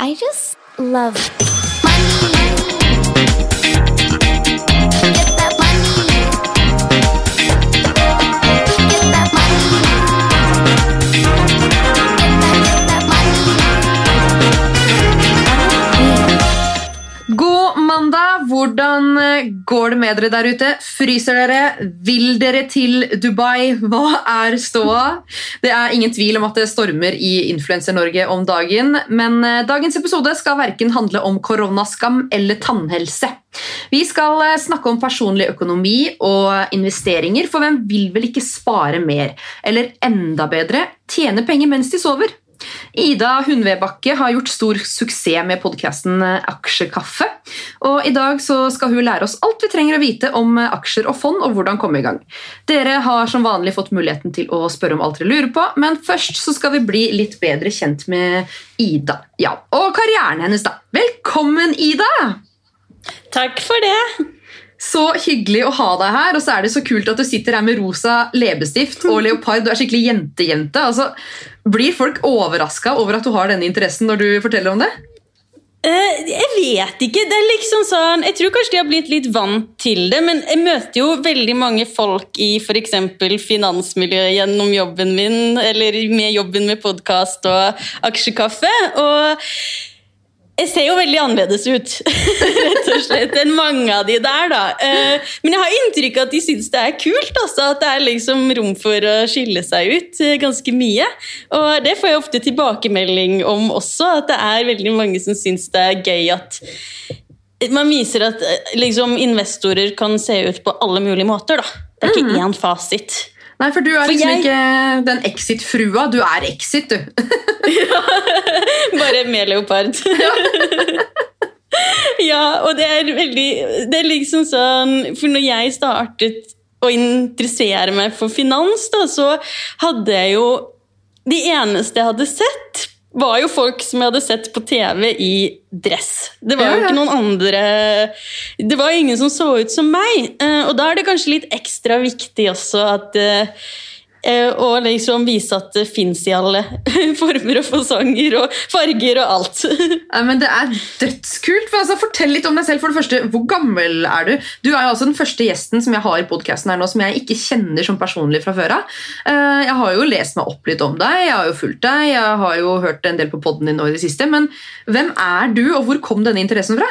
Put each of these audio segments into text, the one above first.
I just love money. Hvordan eh, går det med dere der ute? Fryser dere? Vil dere til Dubai? Hva er ståa? Det er ingen tvil om at det stormer i Influencer-Norge om dagen, men eh, dagens episode skal verken handle om koronaskam eller tannhelse. Vi skal eh, snakke om personlig økonomi og investeringer, for hvem vil vel ikke spare mer? Eller enda bedre, tjene penger mens de sover? Ida Hundvedbakke har gjort stor suksess med podkasten Aksjekaffe. Og I dag skal hun lære oss alt vi trenger å vite om aksjer og fond og hvordan komme i gang. Dere har som vanlig fått muligheten til å spørre om alt dere lurer på, men først skal vi bli litt bedre kjent med Ida. Ja, Og karrieren hennes, da. Velkommen, Ida! Takk for det. Så hyggelig å ha deg her, og så er det så kult at du sitter her med rosa leppestift og leopard. Du er skikkelig jentejente. Altså, blir folk overraska over at du har denne interessen når du forteller om det? Uh, jeg vet ikke. det er liksom sånn, Jeg tror kanskje de har blitt litt vant til det, men jeg møter jo veldig mange folk i f.eks. finansmiljøet gjennom jobben min, eller med jobben med podkast og aksjekaffe. og jeg ser jo veldig annerledes ut rett og slett, enn mange av de der. da. Eh, Men jeg har inntrykk av at de syns det er kult. Altså, at det er liksom rom for å skille seg ut eh, ganske mye. Og det får jeg ofte tilbakemelding om også, at det er veldig mange som syns det er gøy at man viser at eh, liksom, investorer kan se ut på alle mulige måter. da. Det er ikke én fasit. Nei, for du er For liksom jeg- ikke den Exit-frua. Du er Exit, du. ja, Bare med leopard. ja, og det er veldig Det er liksom sånn For når jeg startet å interessere meg for finans, da, så hadde jeg jo De eneste jeg hadde sett, var jo folk som jeg hadde sett på TV i dress. Det var jo ikke noen andre Det var ingen som så ut som meg. Eh, Og da er det kanskje litt ekstra viktig også at eh, eh, liksom vise at det fins i alle former og fasonger og farger og alt. Nei, men Det er dødskult. For, altså, fortell litt om deg selv. for det første, Hvor gammel er du? Du er jo altså den første gjesten som jeg har i podcasten her nå, som jeg ikke kjenner som personlig fra før av. Eh, Jeg har jo lest meg opp litt om deg, jeg har jo fulgt deg, jeg har jo hørt en del på podden din nå i det siste. Men hvem er du, og hvor kom denne interessen fra?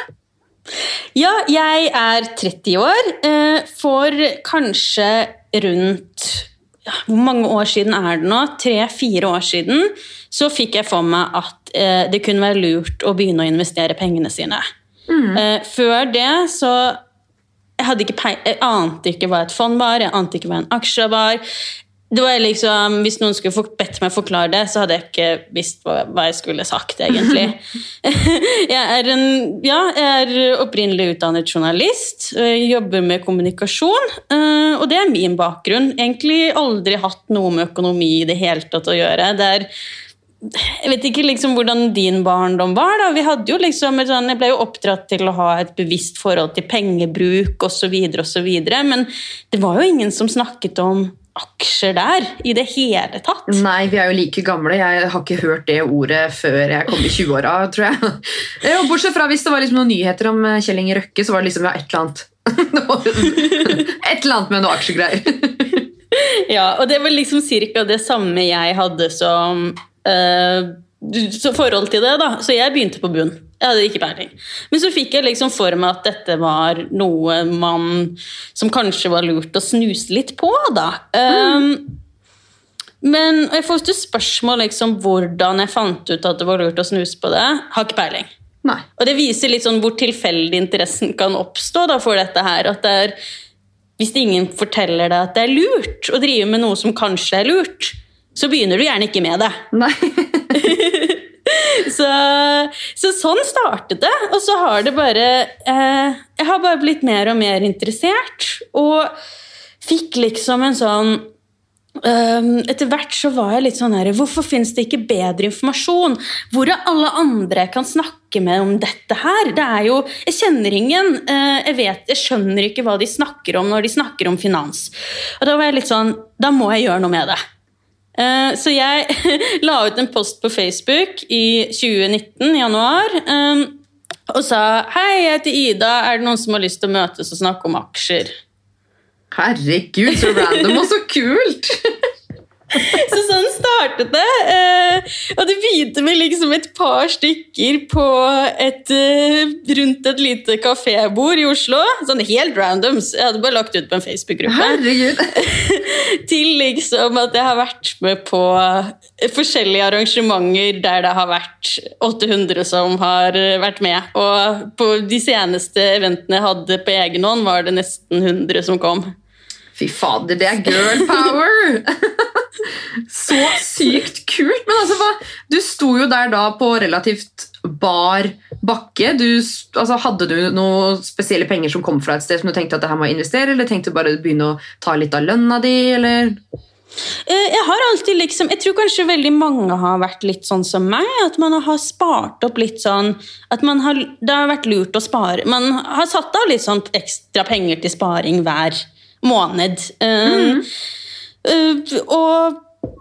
Ja, jeg er 30 år. eh, For kanskje rundt ja, Hvor mange år siden er det nå? Tre-fire år siden så fikk jeg for meg at eh, det kunne være lurt å begynne å investere pengene sine. Eh, før det så jeg, ikke jeg ante ikke hva et fond var, jeg ante ikke hva en aksje var. Det var liksom, Hvis noen skulle bedt meg forklare det, så hadde jeg ikke visst hva, hva jeg skulle sagt, egentlig. jeg er, en, ja, jeg er opprinnelig utdannet journalist, jeg jobber med kommunikasjon. eh, Og det er min bakgrunn. Egentlig aldri hatt noe med økonomi i det hele tatt å gjøre. Det er jeg vet ikke liksom hvordan din barndom var. da. Vi hadde jo liksom sånn, Jeg ble jo oppdratt til å ha et bevisst forhold til pengebruk osv., men det var jo ingen som snakket om aksjer der i det hele tatt. Nei, vi er jo like gamle. Jeg har ikke hørt det ordet før jeg kom i 20-åra, tror jeg. Jo, bortsett fra hvis det var liksom noen nyheter om eh, Kjell Inge Røkke, så var det liksom ja, et eller annet. Et eller annet med noe aksjegreier. Ja, Og det var liksom cirka det samme jeg hadde som uh, så forhold til det. da. Så jeg begynte på bunn. Jeg hadde ikke peiling. Men så fikk jeg liksom for meg at dette var noe man som kanskje var lurt å snuse litt på, da. Um, men jeg får ofte spørsmål liksom hvordan jeg fant ut at det var lurt å snuse på det. Har ikke peiling. Nei. Og det viser litt sånn hvor tilfeldig interessen kan oppstå da, for dette her. At det er, hvis ingen forteller deg at det er lurt å drive med noe som kanskje er lurt, så begynner du gjerne ikke med det. Nei. Så, så sånn startet det. Og så har det bare eh, Jeg har bare blitt mer og mer interessert. Og fikk liksom en sånn Ehm, etter hvert så var jeg litt sånn her Hvorfor finnes det ikke bedre informasjon? Hvor er alle andre jeg kan snakke med om dette her? Det er jo, Jeg kjenner ingen. eh, jeg, vet, jeg skjønner ikke hva de snakker om når de snakker om finans. Og da var jeg litt sånn Da må jeg gjøre noe med det. Eh, Så jeg la ut en post på Facebook i 2019, i januar, eh, og sa Hei, jeg heter Ida. Er det noen som har lyst til å møtes og snakke om aksjer? Herregud, så random og så kult! Så sånn startet det. eh, Og det begynte med liksom et par stykker på et, eh, rundt et lite kafébord i Oslo. Sånn helt randoms. Jeg hadde bare lagt ut på en Facebook-gruppe. Til liksom at jeg har vært med på forskjellige arrangementer der det har vært 800 som har vært med. Og på de seneste eventene jeg hadde på egen hånd, var det nesten 100 som kom. Fy fader, det er girl power! Så sykt kult! Men altså, du sto jo der da på relativt bar bakke. Du, altså, hadde du noen spesielle penger som kom fra et sted som du tenkte at det her må investere, eller tenkte du bare å begynne å ta litt av lønna di, eller? Eh, Jeg har alltid liksom Jeg tror kanskje veldig mange har vært litt sånn som meg. At man har spart opp litt sånn At har, det har vært lurt å spare. Man har satt av litt sånn ekstra penger til sparing hver måned. Mm. Uh, og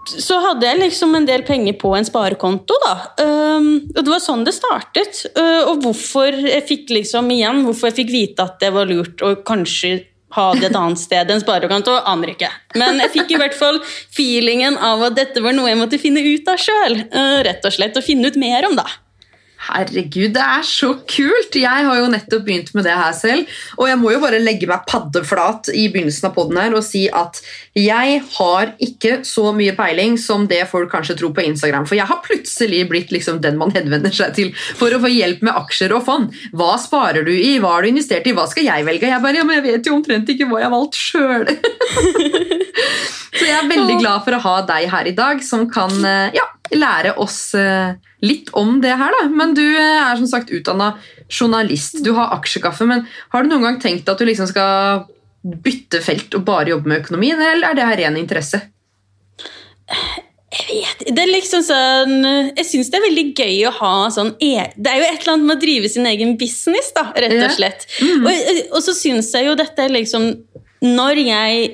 så hadde jeg liksom en del penger på en sparekonto, da. Um, og det var sånn det startet. Uh, og hvorfor jeg fikk liksom igjen, hvorfor jeg fikk vite at det var lurt å kanskje ha det et annet sted enn sparekonto, aner ikke. Men jeg fikk i hvert fall feelingen av at dette var noe jeg måtte finne ut av sjøl. rett og slett, og finne ut mer om, da. Herregud, det er så kult! Jeg har jo nettopp begynt med det her selv. Og jeg må jo bare legge meg paddeflat i begynnelsen av podden her og si at jeg har ikke så mye peiling som det folk kanskje tror på Instagram. For jeg har plutselig blitt liksom den man henvender seg til for å få hjelp med aksjer og fond. Hva sparer du i? Hva har du investert i? Hva skal jeg velge? Jeg bare, ja, men jeg vet jo omtrent ikke hva jeg har valgt sjøl. så jeg er veldig glad for å ha deg her i dag, som kan eh, ja, lære oss eh, litt om det her. da. Men du eh, er som sagt utdanna journalist. Du har aksjekaffe, men har du noen gang tenkt at du liksom skal bytte felt og bare jobbe med økonomien, eller er det her ren interesse? Jeg vet Det er liksom sånn Jeg syns det er veldig gøy å ha sånn e Det er jo et eller annet med å drive sin egen business, da, rett og slett. Og, og så syns jeg jo dette liksom Når jeg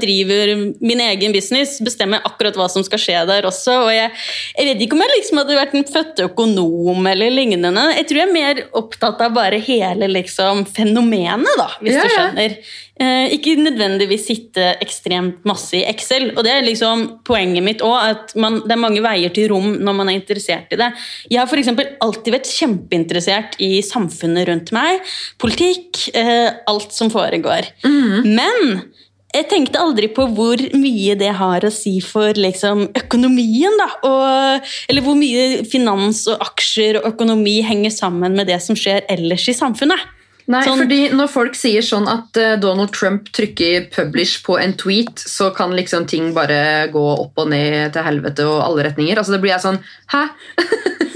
driver min egen business, bestemmer akkurat hva som skal skje der også. Og jeg, jeg vet ikke om jeg liksom hadde vært en født økonom eller lignende. Jeg tror jeg er mer opptatt av bare hele liksom, fenomenet, da, hvis Ja, du ja. skjønner. Eh, ikke nødvendigvis sitte ekstremt masse i Excel. Og det er liksom poenget mitt òg, at man, det er mange veier til rom når man er interessert i det. Jeg har eksempel alltid vært kjempeinteressert i samfunnet rundt meg. Politikk, eh, alt som foregår. Men jeg tenkte aldri på hvor mye det har å si for liksom, økonomien. Da, og, eller hvor mye finans og aksjer og økonomi henger sammen med det som skjer ellers i samfunnet. Nei, Sånn- fordi Når folk sier sånn at eh, Donald Trump trykker 'publish' på en tweet, så kan liksom ting bare gå opp og ned til helvete og alle retninger. Altså Det blir jeg sånn Hæ?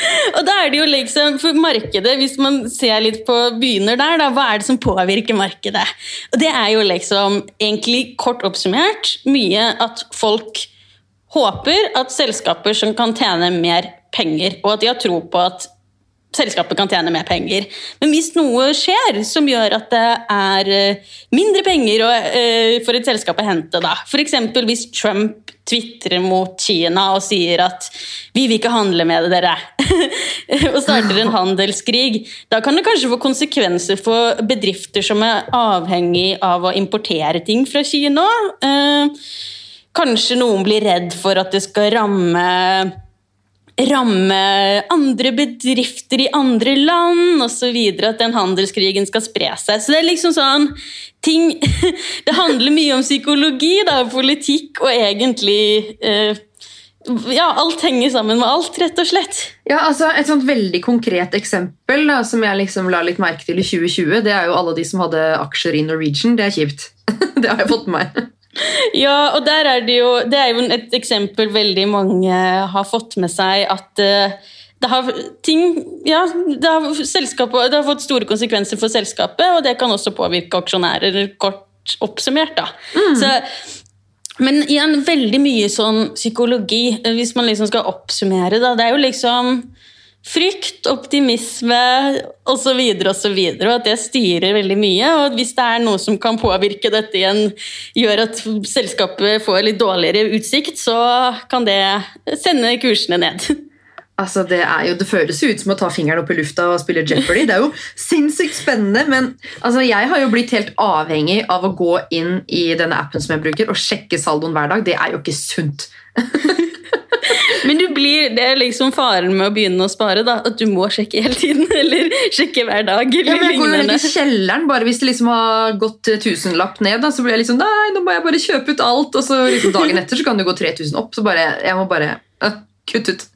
Og da er det jo liksom, for markedet, Hvis man ser litt på begynner der, da, hva er det som påvirker markedet? Og Det er jo liksom, egentlig kort oppsummert, mye at folk håper at selskaper som kan tjene mer penger, og at de har tro på at selskapet kan tjene mer penger. Men hvis noe skjer som gjør at det er eh, mindre penger eh, for et selskap å hente, da. F.eks. hvis Trump tvitrer mot Kina og sier at 'vi vil ikke handle med dere', og starter en handelskrig, da kan det kanskje få konsekvenser for bedrifter som er avhengig av å importere ting fra Kina. Eh, Kanskje noen blir redd for at det skal ramme ramme andre bedrifter i andre land osv. At den handelskrigen skal spre seg. Så det er liksom sånn ting Det handler mye om psykologi, da, politikk og egentlig eh, Ja, alt henger sammen med alt, rett og slett. Ja, altså Et sånt veldig konkret eksempel da, som jeg liksom la litt merke til i 2020, det er jo alle de som hadde aksjer i Norwegian. Det er kjipt. det har jeg fått med meg. Ja, og der er det jo Det er jo et eksempel veldig mange har fått med seg at eh, det har, ting, ja, det, har det har fått store konsekvenser for selskapet, og det kan også påvirke aksjonærer, kort oppsummert. Da. Så, men igjen, veldig mye sånn psykologi, eh, hvis man liksom skal oppsummere. Da, det er jo liksom frykt, optimisme osv. osv. Og at det styrer veldig mye. Og hvis det er noe som kan påvirke dette igjen, gjør at selskapet får litt dårligere utsikt, så kan det sende kursene ned. Altså, det, jo, det føles jo ut som å ta fingeren opp i lufta og spille Jeopardy. Det er jo sinnssykt spennende, men altså, jeg har jo blitt helt avhengig av å gå inn i denne appen som jeg bruker, og sjekke saldoen hver dag. Det er jo ikke sunt. Men du blir, det er liksom faren med å begynne å spare, da. At du må sjekke hele tiden, eller sjekke hver dag. Ja, men jeg går jo ned i kjelleren bare hvis det liksom har gått tusenlapp ned. Da, så blir jeg liksom Nei, nå må jeg bare kjøpe ut alt. Og så liksom dagen etter så kan det gå 3000 opp. Så bare, jeg må bare øh, kutte ut.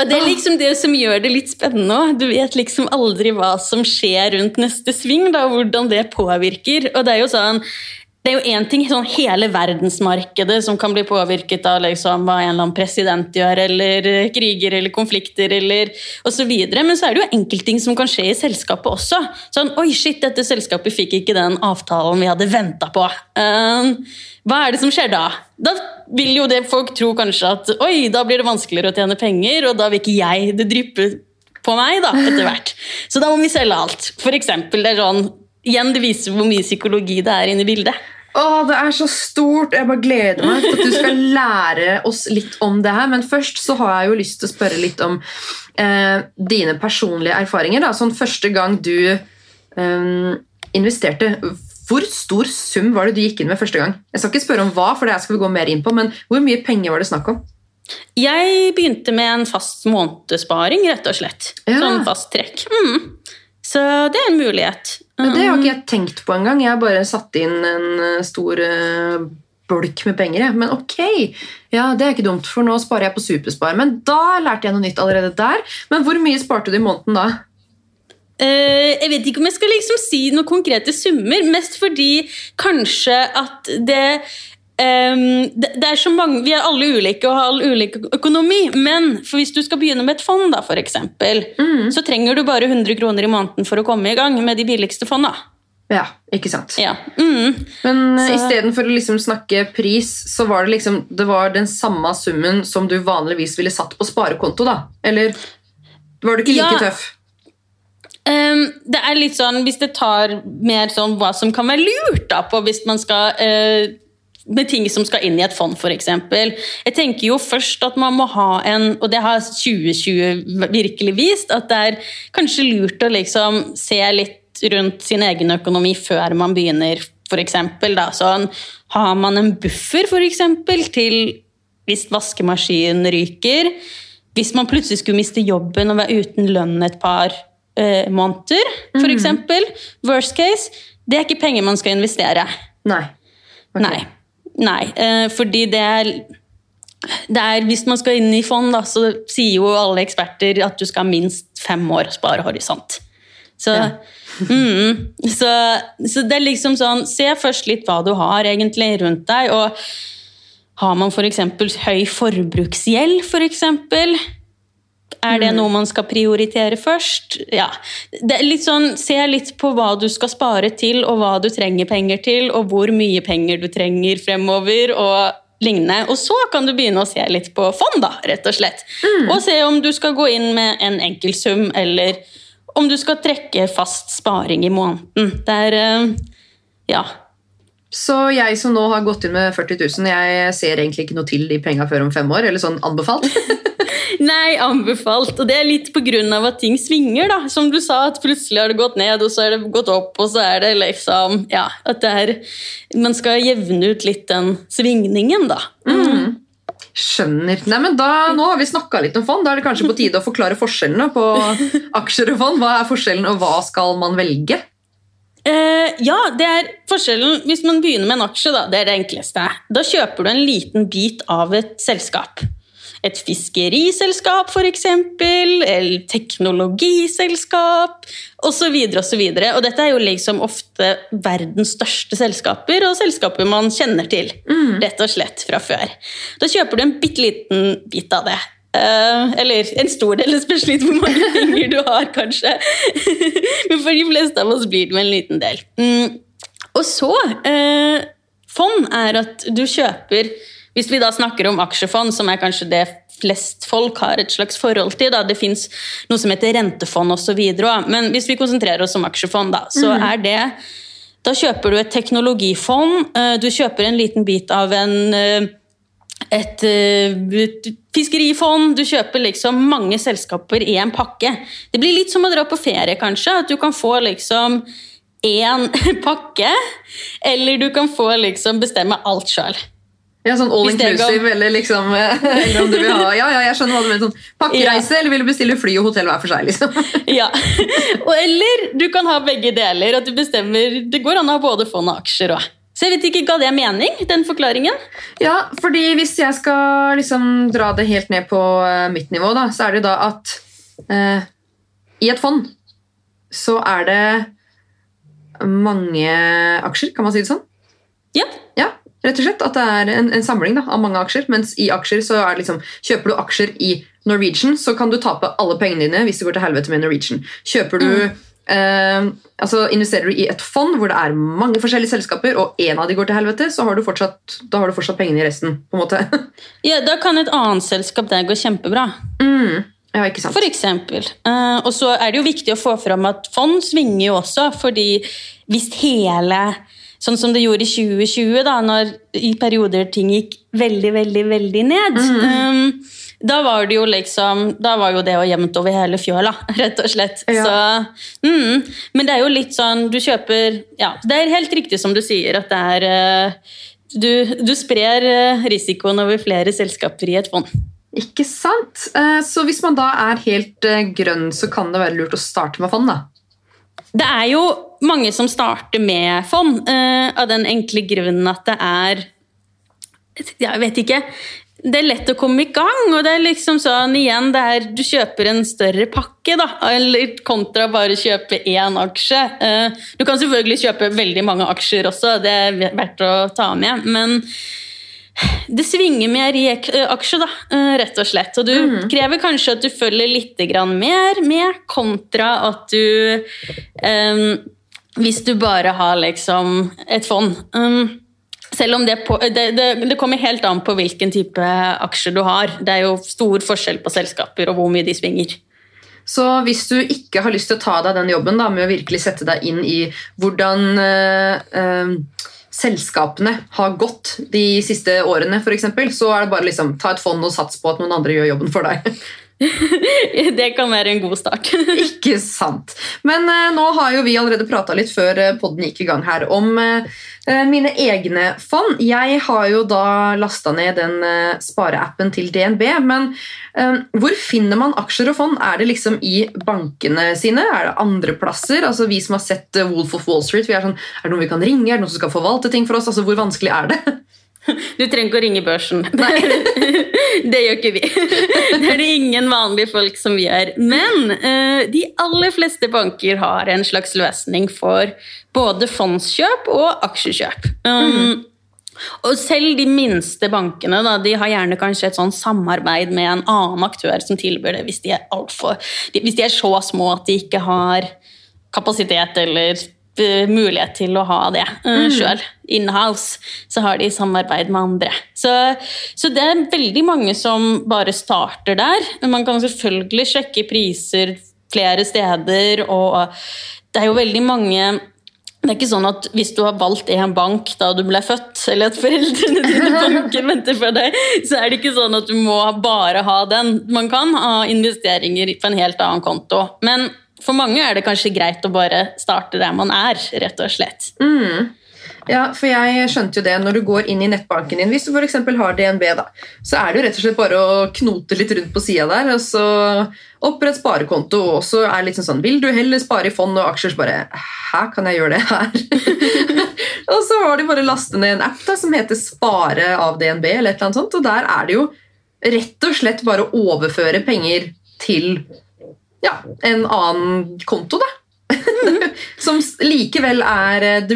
Og det er liksom det som gjør det litt spennende òg. Du vet liksom aldri hva som skjer rundt neste sving, da, hvordan det påvirker. Og det er jo sånn det er jo én ting, sånn hele verdensmarkedet som kan bli påvirket av liksom, hva en eller annen president gjør, eller eh, kriger eller konflikter eller osv. Men så er det jo enkeltting som kan skje i selskapet også. Sånn, oi shit, dette selskapet fikk ikke den avtalen vi hadde venta på. Uh, hva er det som skjer da? Da vil jo det folk tro kanskje at oi, da blir det vanskeligere å tjene penger, og da vil ikke jeg det dryppe på meg da, etter hvert. Så da må vi selge alt. For eksempel, det er sånn, igjen det viser hvor mye psykologi det er inne i bildet. Å, det er så stort! Jeg bare gleder meg til at du skal lære oss litt om det her. Men først så har jeg jo lyst til å spørre litt om eh, dine personlige erfaringer. Da. Sånn første gang du eh, investerte, hvor stor sum var det du gikk inn med første gang? Jeg skal ikke spørre om hva, for det her skal vi gå mer inn på, men hvor mye penger var det snakk om? Jeg begynte med en fast månedssparing, rett og slett. Ja. Sånn fast trekk. Mm. Så det er en mulighet. Men det har ikke jeg tenkt på engang. Jeg har bare satt inn en eh, stor eh, bolk med penger. Jeg. Men ok, ja, det er ikke dumt, for nå sparer jeg på Superspar. Men da lærte jeg noe nytt allerede der. Men hvor mye sparte du i måneden da? Eh, jeg vet ikke om jeg skal liksom si noen konkrete summer, mest fordi kanskje at det ehm, det, det er så mange, Vi er alle ulike og har all ulik økonomi, men hvis du skal begynne med et fond, da, for eksempel, så trenger du bare 100 kroner i måneden for å komme i gang med de billigste fonda. Ja, ikke sant? Ja. Mm. Men uh, istedenfor å liksom snakke pris, så var det liksom det var den samme summen som du vanligvis ville satt på sparekonto, da? Eller var du ikke like Ja. tøff? Um, det er litt sånn, Hvis det tar mer sånn hva som kan være lurt da, på hvis man skal eh, med ting som skal inn i et fond, f.eks. Jeg tenker jo først at man må ha en Og det har 2020 virkelig vist, at det er kanskje lurt å liksom se litt rundt sin egen økonomi før man begynner, f.eks. Sånn, har man en buffer, f.eks., til hvis vaskemaskinen ryker? Hvis man plutselig skulle miste jobben og være uten lønn et par eh, måneder, f.eks. eksempel Worst case. Det er ikke penger man skal investere. Nei. Ok. Nei. Nei, eh, fordi det er, det er Hvis man skal inn i fond, da, så sier jo alle eksperter at du skal ha minst fem år sparehorisont. Så, Ja. mm, så, så det er liksom sånn Se først litt hva du har egentlig rundt deg. og Har man f.eks. høy forbruksgjeld, f.eks.? Er det noe man skal prioritere først? Ja. Det litt sånn, se litt på hva du skal spare til, og hva du trenger penger til, og hvor mye penger du trenger fremover. og lignende. Og så kan du begynne å se litt på fond, da, rett og slett. Og se om du skal gå inn med en enkel sum, eller om du skal trekke fast sparing i måneden. Det er eh, Ja. Så jeg som nå har gått inn med 40 000, jeg ser egentlig ikke noe til de penga før om fem år? Eller sånn anbefalt? Nei, anbefalt. Og det er litt pga. at ting svinger, da. Som du sa, at plutselig har det gått ned, og så har det gått opp, og så er det liksom Ja, at det er Man skal jevne ut litt den svingningen, da. Skjønner. Nei, men da, Nå har vi snakka litt om fond. Da er det kanskje på tide å forklare forskjellene på aksjer og fond. Hva er forskjellen, og hva skal man velge? Eh, ja, det er forskjellen Hvis man begynner med en aksje, da, det er det enkleste. Da kjøper du en liten bit av et selskap. Et fiskeriselskap, f.eks., eller teknologiselskap osv. osv. Og og dette er jo liksom ofte verdens største selskaper, og selskaper man kjenner til. Rett og slett fra før. Da kjøper du en bitte liten bit av det. Uh, eller en stor del, spesielt spørs litt hvor mange penger du har, kanskje. Men for de fleste av oss blir det med en liten del. Mm. Og så uh, Fond er at du kjøper Hvis vi da snakker om aksjefond, som er kanskje det flest folk har et slags forhold til, da. det fins noe som heter rentefond osv., men hvis vi konsentrerer oss om aksjefond, da, så er det Da kjøper du et teknologifond, eh, du kjøper en liten bit av en eh, et, eh, et fiskerifond, du kjøper liksom mange selskaper i en pakke. Det blir litt som å dra på ferie, kanskje. At du kan få liksom én pakke, eller du kan få liksom bestemme alt sjøl. Ja, sånn all inclusive, eller liksom eller om du vil ha Ja, ja, jeg skjønner hva du mener. Sånn pakkereise, eller vil du bestille fly og hotell hver for seg? liksom? Ja. Og eller du kan ha begge deler. At du bestemmer Det går an å ha både fond og aksjer òg. Så jeg vet ikke, Ga det mening, den forklaringen? Ja, fordi hvis jeg skal liksom dra det helt ned på eh, mitt nivå, da, så er det da at eh, i et fond så er det mange aksjer, kan man si det sånn? Ja. Ja, rett og slett. At det er en, en samling da, av mange aksjer. Mens i aksjer så er det liksom Kjøper du aksjer i Norwegian, så kan du tape alle pengene dine hvis det går til helvete med Norwegian. Kjøper du eh, altså Investerer du i et fond hvor det er mange forskjellige selskaper, og én av de går til helvete, så har du fortsatt, da har du fortsatt pengene i resten. på en måte. ja, Da kan et annet selskap der gå kjempebra. mm. Ja, ikke sant? For eksempel. Eh, og så er det jo viktig å få fram at fond svinger jo også, fordi hvis hele Sånn som det gjorde i 2020, da, når i perioder ting gikk veldig, veldig, veldig ned. um, da var det jo liksom Da var jo det å jevnt over hele fjøla, rett og slett. Ja. Så, mm, men det er jo litt sånn Du kjøper Ja, det er helt riktig som du sier, at det er eh, du, du sprer eh, risikoen over flere selskaper i et fond. Ikke sant? Eh, Så hvis man da er helt grønn, så kan det være lurt å starte med fond, da. Det er jo mange som starter med fond, uh, av den enkle grunnen at det er Jeg vet ikke. Det er lett å komme i gang, og det er liksom sånn igjen, det er, du kjøper en større pakke, da, eller kontra bare kjøpe én aksje. Uh, Du kan selvfølgelig kjøpe veldig mange aksjer også, det er verdt å ta med, men det svinger mer i eh, aksjer, da, rett og slett. Og du krever kanskje at du følger litt grann mer med, kontra at du eh, Hvis du bare har liksom et fond. Um, selv om det, på, det, det, det kommer helt an på hvilken type aksjer du har. Det er jo stor forskjell på selskaper og hvor mye de svinger. Så hvis du ikke har lyst til å ta deg den jobben da, med å virkelig sette deg inn i hvordan eh, eh, selskapene har gått de siste årene, eksempel, så er det bare liksom ta et fond og sats på at noen andre gjør jobben for deg. Det kan være en god start. ikke sant. Men eh, nå har jo vi allerede prata litt før eh, podden gikk i gang her om eh, mine egne fond. Jeg har jo da lasta ned den eh, spareappen til DNB, men hvor finner man aksjer og fond? Er det liksom i bankene sine? Er det andre plasser? Altså Vi som har sett Wolf of Wall Street, vi er sånn, er det noen vi kan ringe? Er det noen som skal forvalte ting for oss? Altså Hvor vanskelig er det? Du trenger ikke å ringe børsen. Nei. det gjør ikke vi. Det er det ingen vanlige folk som gjør. Men eh, de aller fleste banker har en slags løsning for både fondskjøp og aksjekjøp. Um, Og selv de minste bankene da, de har gjerne kanskje et sånn samarbeid med en annen aktør som tilbyr det, hvis de er, alt for, hvis de er så små at de ikke har kapasitet eller mulighet til å ha det uh, sjøl. In-house så har de samarbeid med andre. Så, så det er veldig mange som bare starter der. Man kan selvfølgelig sjekke priser flere steder, og det er jo veldig mange det er ikke sånn at hvis du har valgt en bank da du ble født, eller at foreldrene dine banker venter for deg, så er det ikke sånn at du må bare ha den. Man kan ha investeringer på en helt annen konto. Men for mange er det kanskje greit å bare starte der man er, rett og slett. Ja, for jeg skjønte jo det når du går inn i nettbanken din, hvis du eksempel har DNB, da, så er det jo rett og slett bare å knote litt rundt på sida der, og så opprett sparekonto, og så er det litt sånn sånn Vil du heller spare i fond og aksjer? Så bare Hæ, kan jeg gjøre det her? og så har de bare lastet ned en app da, som heter Spare av DNB, eller et eller annet sånt, og der er det jo rett og slett bare å overføre penger til ja, en annen konto, da. Som likevel er eh, du,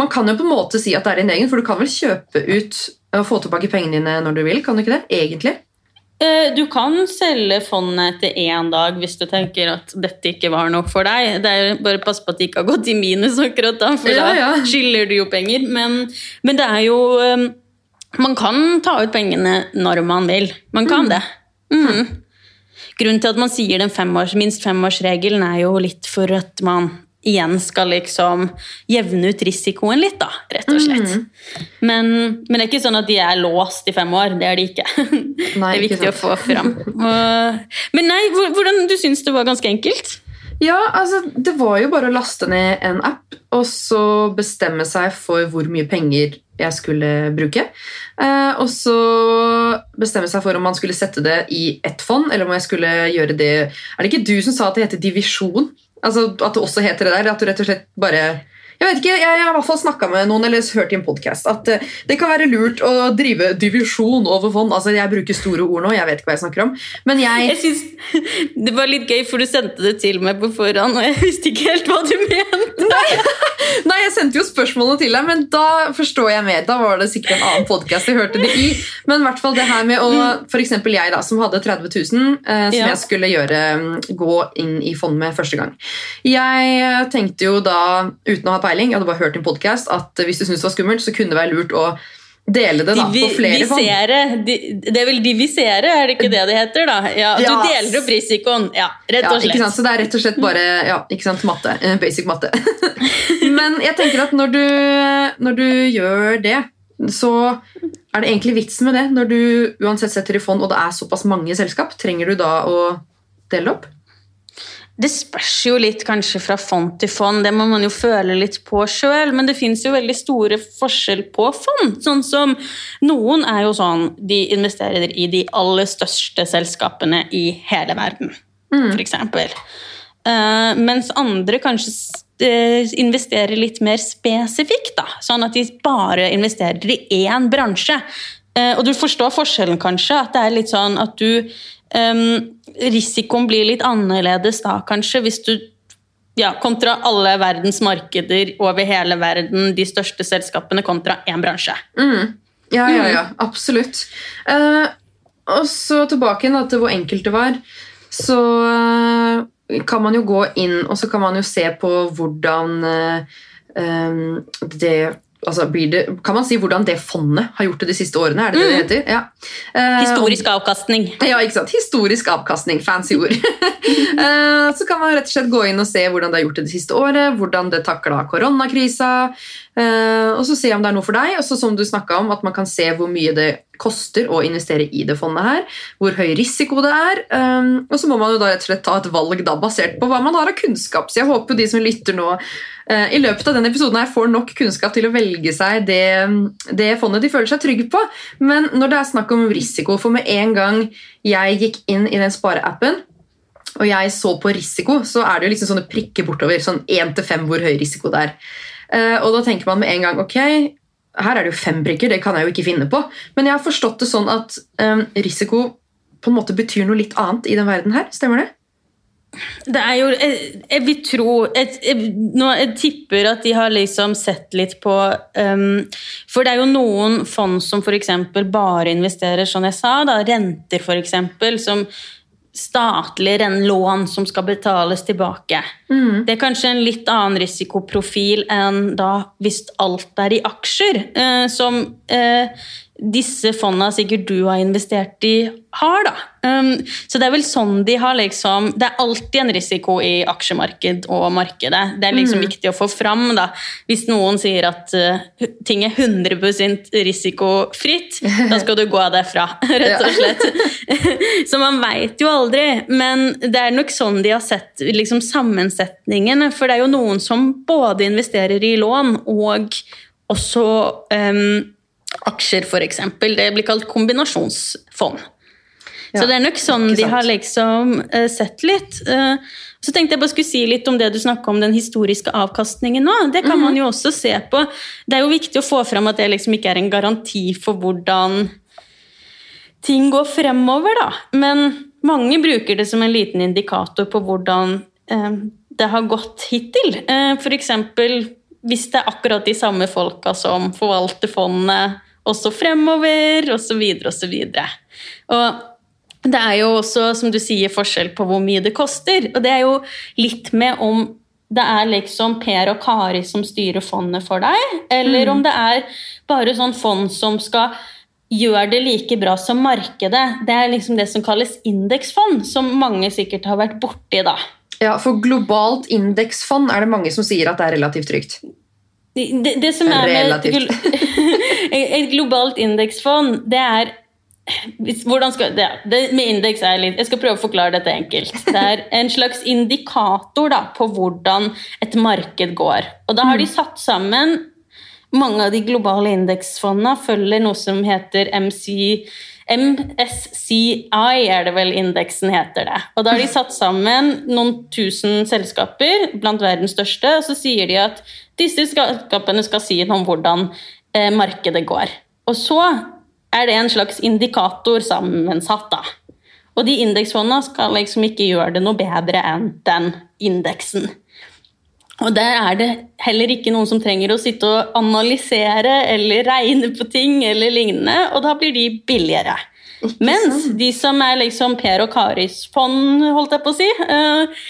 Man kan jo på en måte si at det er din egen, for du kan vel kjøpe ut og få tilbake pengene dine når du vil? Kan du ikke det? Egentlig? Eh, Du kan selge fondet etter én dag hvis du tenker at dette ikke var noe for deg. Det er Bare pass på at det ikke har gått i minus akkurat da, for Ja, ja. da skylder du jo penger. Men, men det er jo eh, man kan ta ut pengene når man vil. Man kan det. Mm. Grunnen til at man sier den femårs, minst femårsregelen, er jo litt for at man igjen skal liksom jevne ut risikoen litt, da, rett og slett. Men, men det er ikke sånn at de er låst i fem år. Det er de ikke. Nei, det er viktig å få fram. Men nei, hvordan du syns det var ganske enkelt? Ja, altså, det var jo bare å laste ned en app, og så bestemme seg for hvor mye penger jeg skulle bruke. Eh, og så bestemme seg for om man skulle sette det i ett fond, eller om jeg skulle gjøre det Er det ikke du som sa at det heter divisjon? Altså At det også heter det der? At du rett og slett bare jeg vet ikke, jeg har i hvert fall snakka med noen eller hørt i en podcast at eh, det kan være lurt å drive divisjon over fond. Altså, Jeg bruker store ord nå, jeg vet ikke hva jeg snakker om. Men jeg Jeg synes Det var litt gøy, for du sendte det til meg på forhånd, og jeg visste ikke helt hva du mente. Nei, jeg sendte jo spørsmålene til deg, men da forstår jeg mer. Da var det sikkert en annen podcast jeg hørte det i. Men i hvert fall det her med å eksempel jeg, da, som hadde 30 000, eh, som Ja. jeg skulle gjøre mm, gå inn i fond med første gang. Jeg tenkte jo da, uten å ha peiling, jeg hadde bare hørt en podcast, at hvis du syntes det var skummelt, så kunne det være lurt å dele det da, på flere fond. de, Det er vel divisere, er det ikke det det heter? da? Ja, Ja. Du deler opp risikoen. Ja, rett og slett. ikke sant? Så det er rett og slett bare ja, ikke sant? matte. eh, Basic matte. Men jeg tenker at når du, når du gjør det, så er det egentlig vitsen med det. Når du uansett setter i fond, og det er såpass mange selskap, trenger du da å dele opp? Det spørs jo litt kanskje fra fond til fond, det må man jo føle litt på sjøl, men det fins jo veldig store forskjell på fond. Sånn som noen er jo sånn de investerer i de aller største selskapene i hele verden, for eksempel. Uh, mens andre kanskje eh, investerer litt mer spesifikt, da. Sånn at de bare investerer i én bransje. Eh, og du forstår forskjellen, kanskje? At det er litt sånn at du em, Risikoen blir litt annerledes da, kanskje, hvis du ja, kontra alle verdens markeder over hele verden, de største selskapene kontra én bransje. Mm. Ja, ja, ja. Absolutt. Uh, og så tilbake igjen til hvor enkelt det var. Så uh, kan man jo gå inn, og så kan man jo se på hvordan uh, det altså det, Kan man si hvordan det fondet har gjort det de siste årene? Er det det det heter? Ja. Eh, Historisk avkastning. ja, ikke sant? Historisk avkastning. Fancy ord. Eh, så kan man rett og slett gå inn og se hvordan det har gjort det det siste året, hvordan det takla koronakrisa, eh, og så se om det er noe for deg. Og så som du snakket om, at man kan se hvor mye det koster å investere i det fondet her, hvor høy risiko det er. og så må man jo da rett og slett ta et valg da, basert på hva man har av kunnskap. Så jeg håper de som lytter nå i løpet av denne episoden her får nok kunnskap til å velge seg det, det fondet de føler seg trygge på. Men når det er snakk om risiko, for med en gang jeg gikk inn i den spareappen, og jeg så på risiko, så er det jo liksom sånne prikker bortover. Sånn 1 til 5 hvor høy risiko det er. Eh, og da tenker man med en gang ok, her er det jo fem prikker, det kan jeg jo ikke finne på. Men jeg har forstått det sånn at um, risiko på en måte betyr noe litt annet i den verden her. Stemmer det? Det er jo Jeg, jeg vil tro jeg, jeg, nå, jeg tipper at de har liksom sett litt på um, For det er jo noen fond som f.eks. bare investerer, som jeg sa, da, renter f.eks., som statlige lån som skal betales tilbake. Det er kanskje en litt annen risikoprofil enn da hvis alt er i aksjer, uh, som eh, disse fondene sikkert du har investert i, har. da. Um, så det er vel sånn de har liksom Det er alltid en risiko i aksjemarked og markedet. Det er liksom viktig å få fram. da. Hvis noen sier at uh, ting er 100 risikofritt, da skal du gå av derfra, rett og slett. så man veit jo aldri. Men det er nok sånn de har sett liksom, sammensetningen. For det er jo noen som både investerer i lån og også um, aksjer, f.eks. Det blir kalt kombinasjonsfond. Ja, Så det er nok sånn de har liksom uh, sett litt. Uh, så tenkte jeg bare skulle si litt om det du snakka om den historiske avkastningen nå. Det kan man jo også se på. Det er jo viktig å få fram at det liksom ikke er en garanti for hvordan ting går fremover, da. Men mange bruker det som en liten indikator på hvordan uh, det har gått hittil. Uh, F.eks. hvis det er akkurat de samme folka som forvalter fondet også fremover, osv., osv. Og det er jo også, som du sier, forskjell på hvor mye det koster. Og det er jo litt med om det er liksom Per og Kari som styrer fondet for deg, eller om det er bare sånn fond som skal gjøre det like bra som markedet. Det er liksom det som kalles indeksfond, som mange sikkert har vært borti. da. Ja, For globalt indeksfond er det mange som sier at det er relativt trygt. Det, det, det som er med et, Relativt. gl et globalt indeksfond, det er hvordan skal, det, det med indeks er litt, Jeg skal prøve å forklare dette enkelt. Det er en slags indikator da, på hvordan et marked går. Og da har de satt sammen Mange av de globale indeksfondene følger noe som heter MC, MSCI, er det vel indeksen heter det. Og da har de satt sammen noen tusen selskaper blant verdens største, og så sier de at disse selskapene skal si noe om hvordan eh, markedet går. Og så er det en slags indikator sammensatt, da. Og de indeksfondene skal liksom ikke gjøre det noe bedre enn den indeksen. Og der er det heller ikke noen som trenger å sitte og analysere eller regne på ting eller lignende, og da blir de billigere. Mens de som er liksom Per og Karis fond, holdt jeg på å si, eh,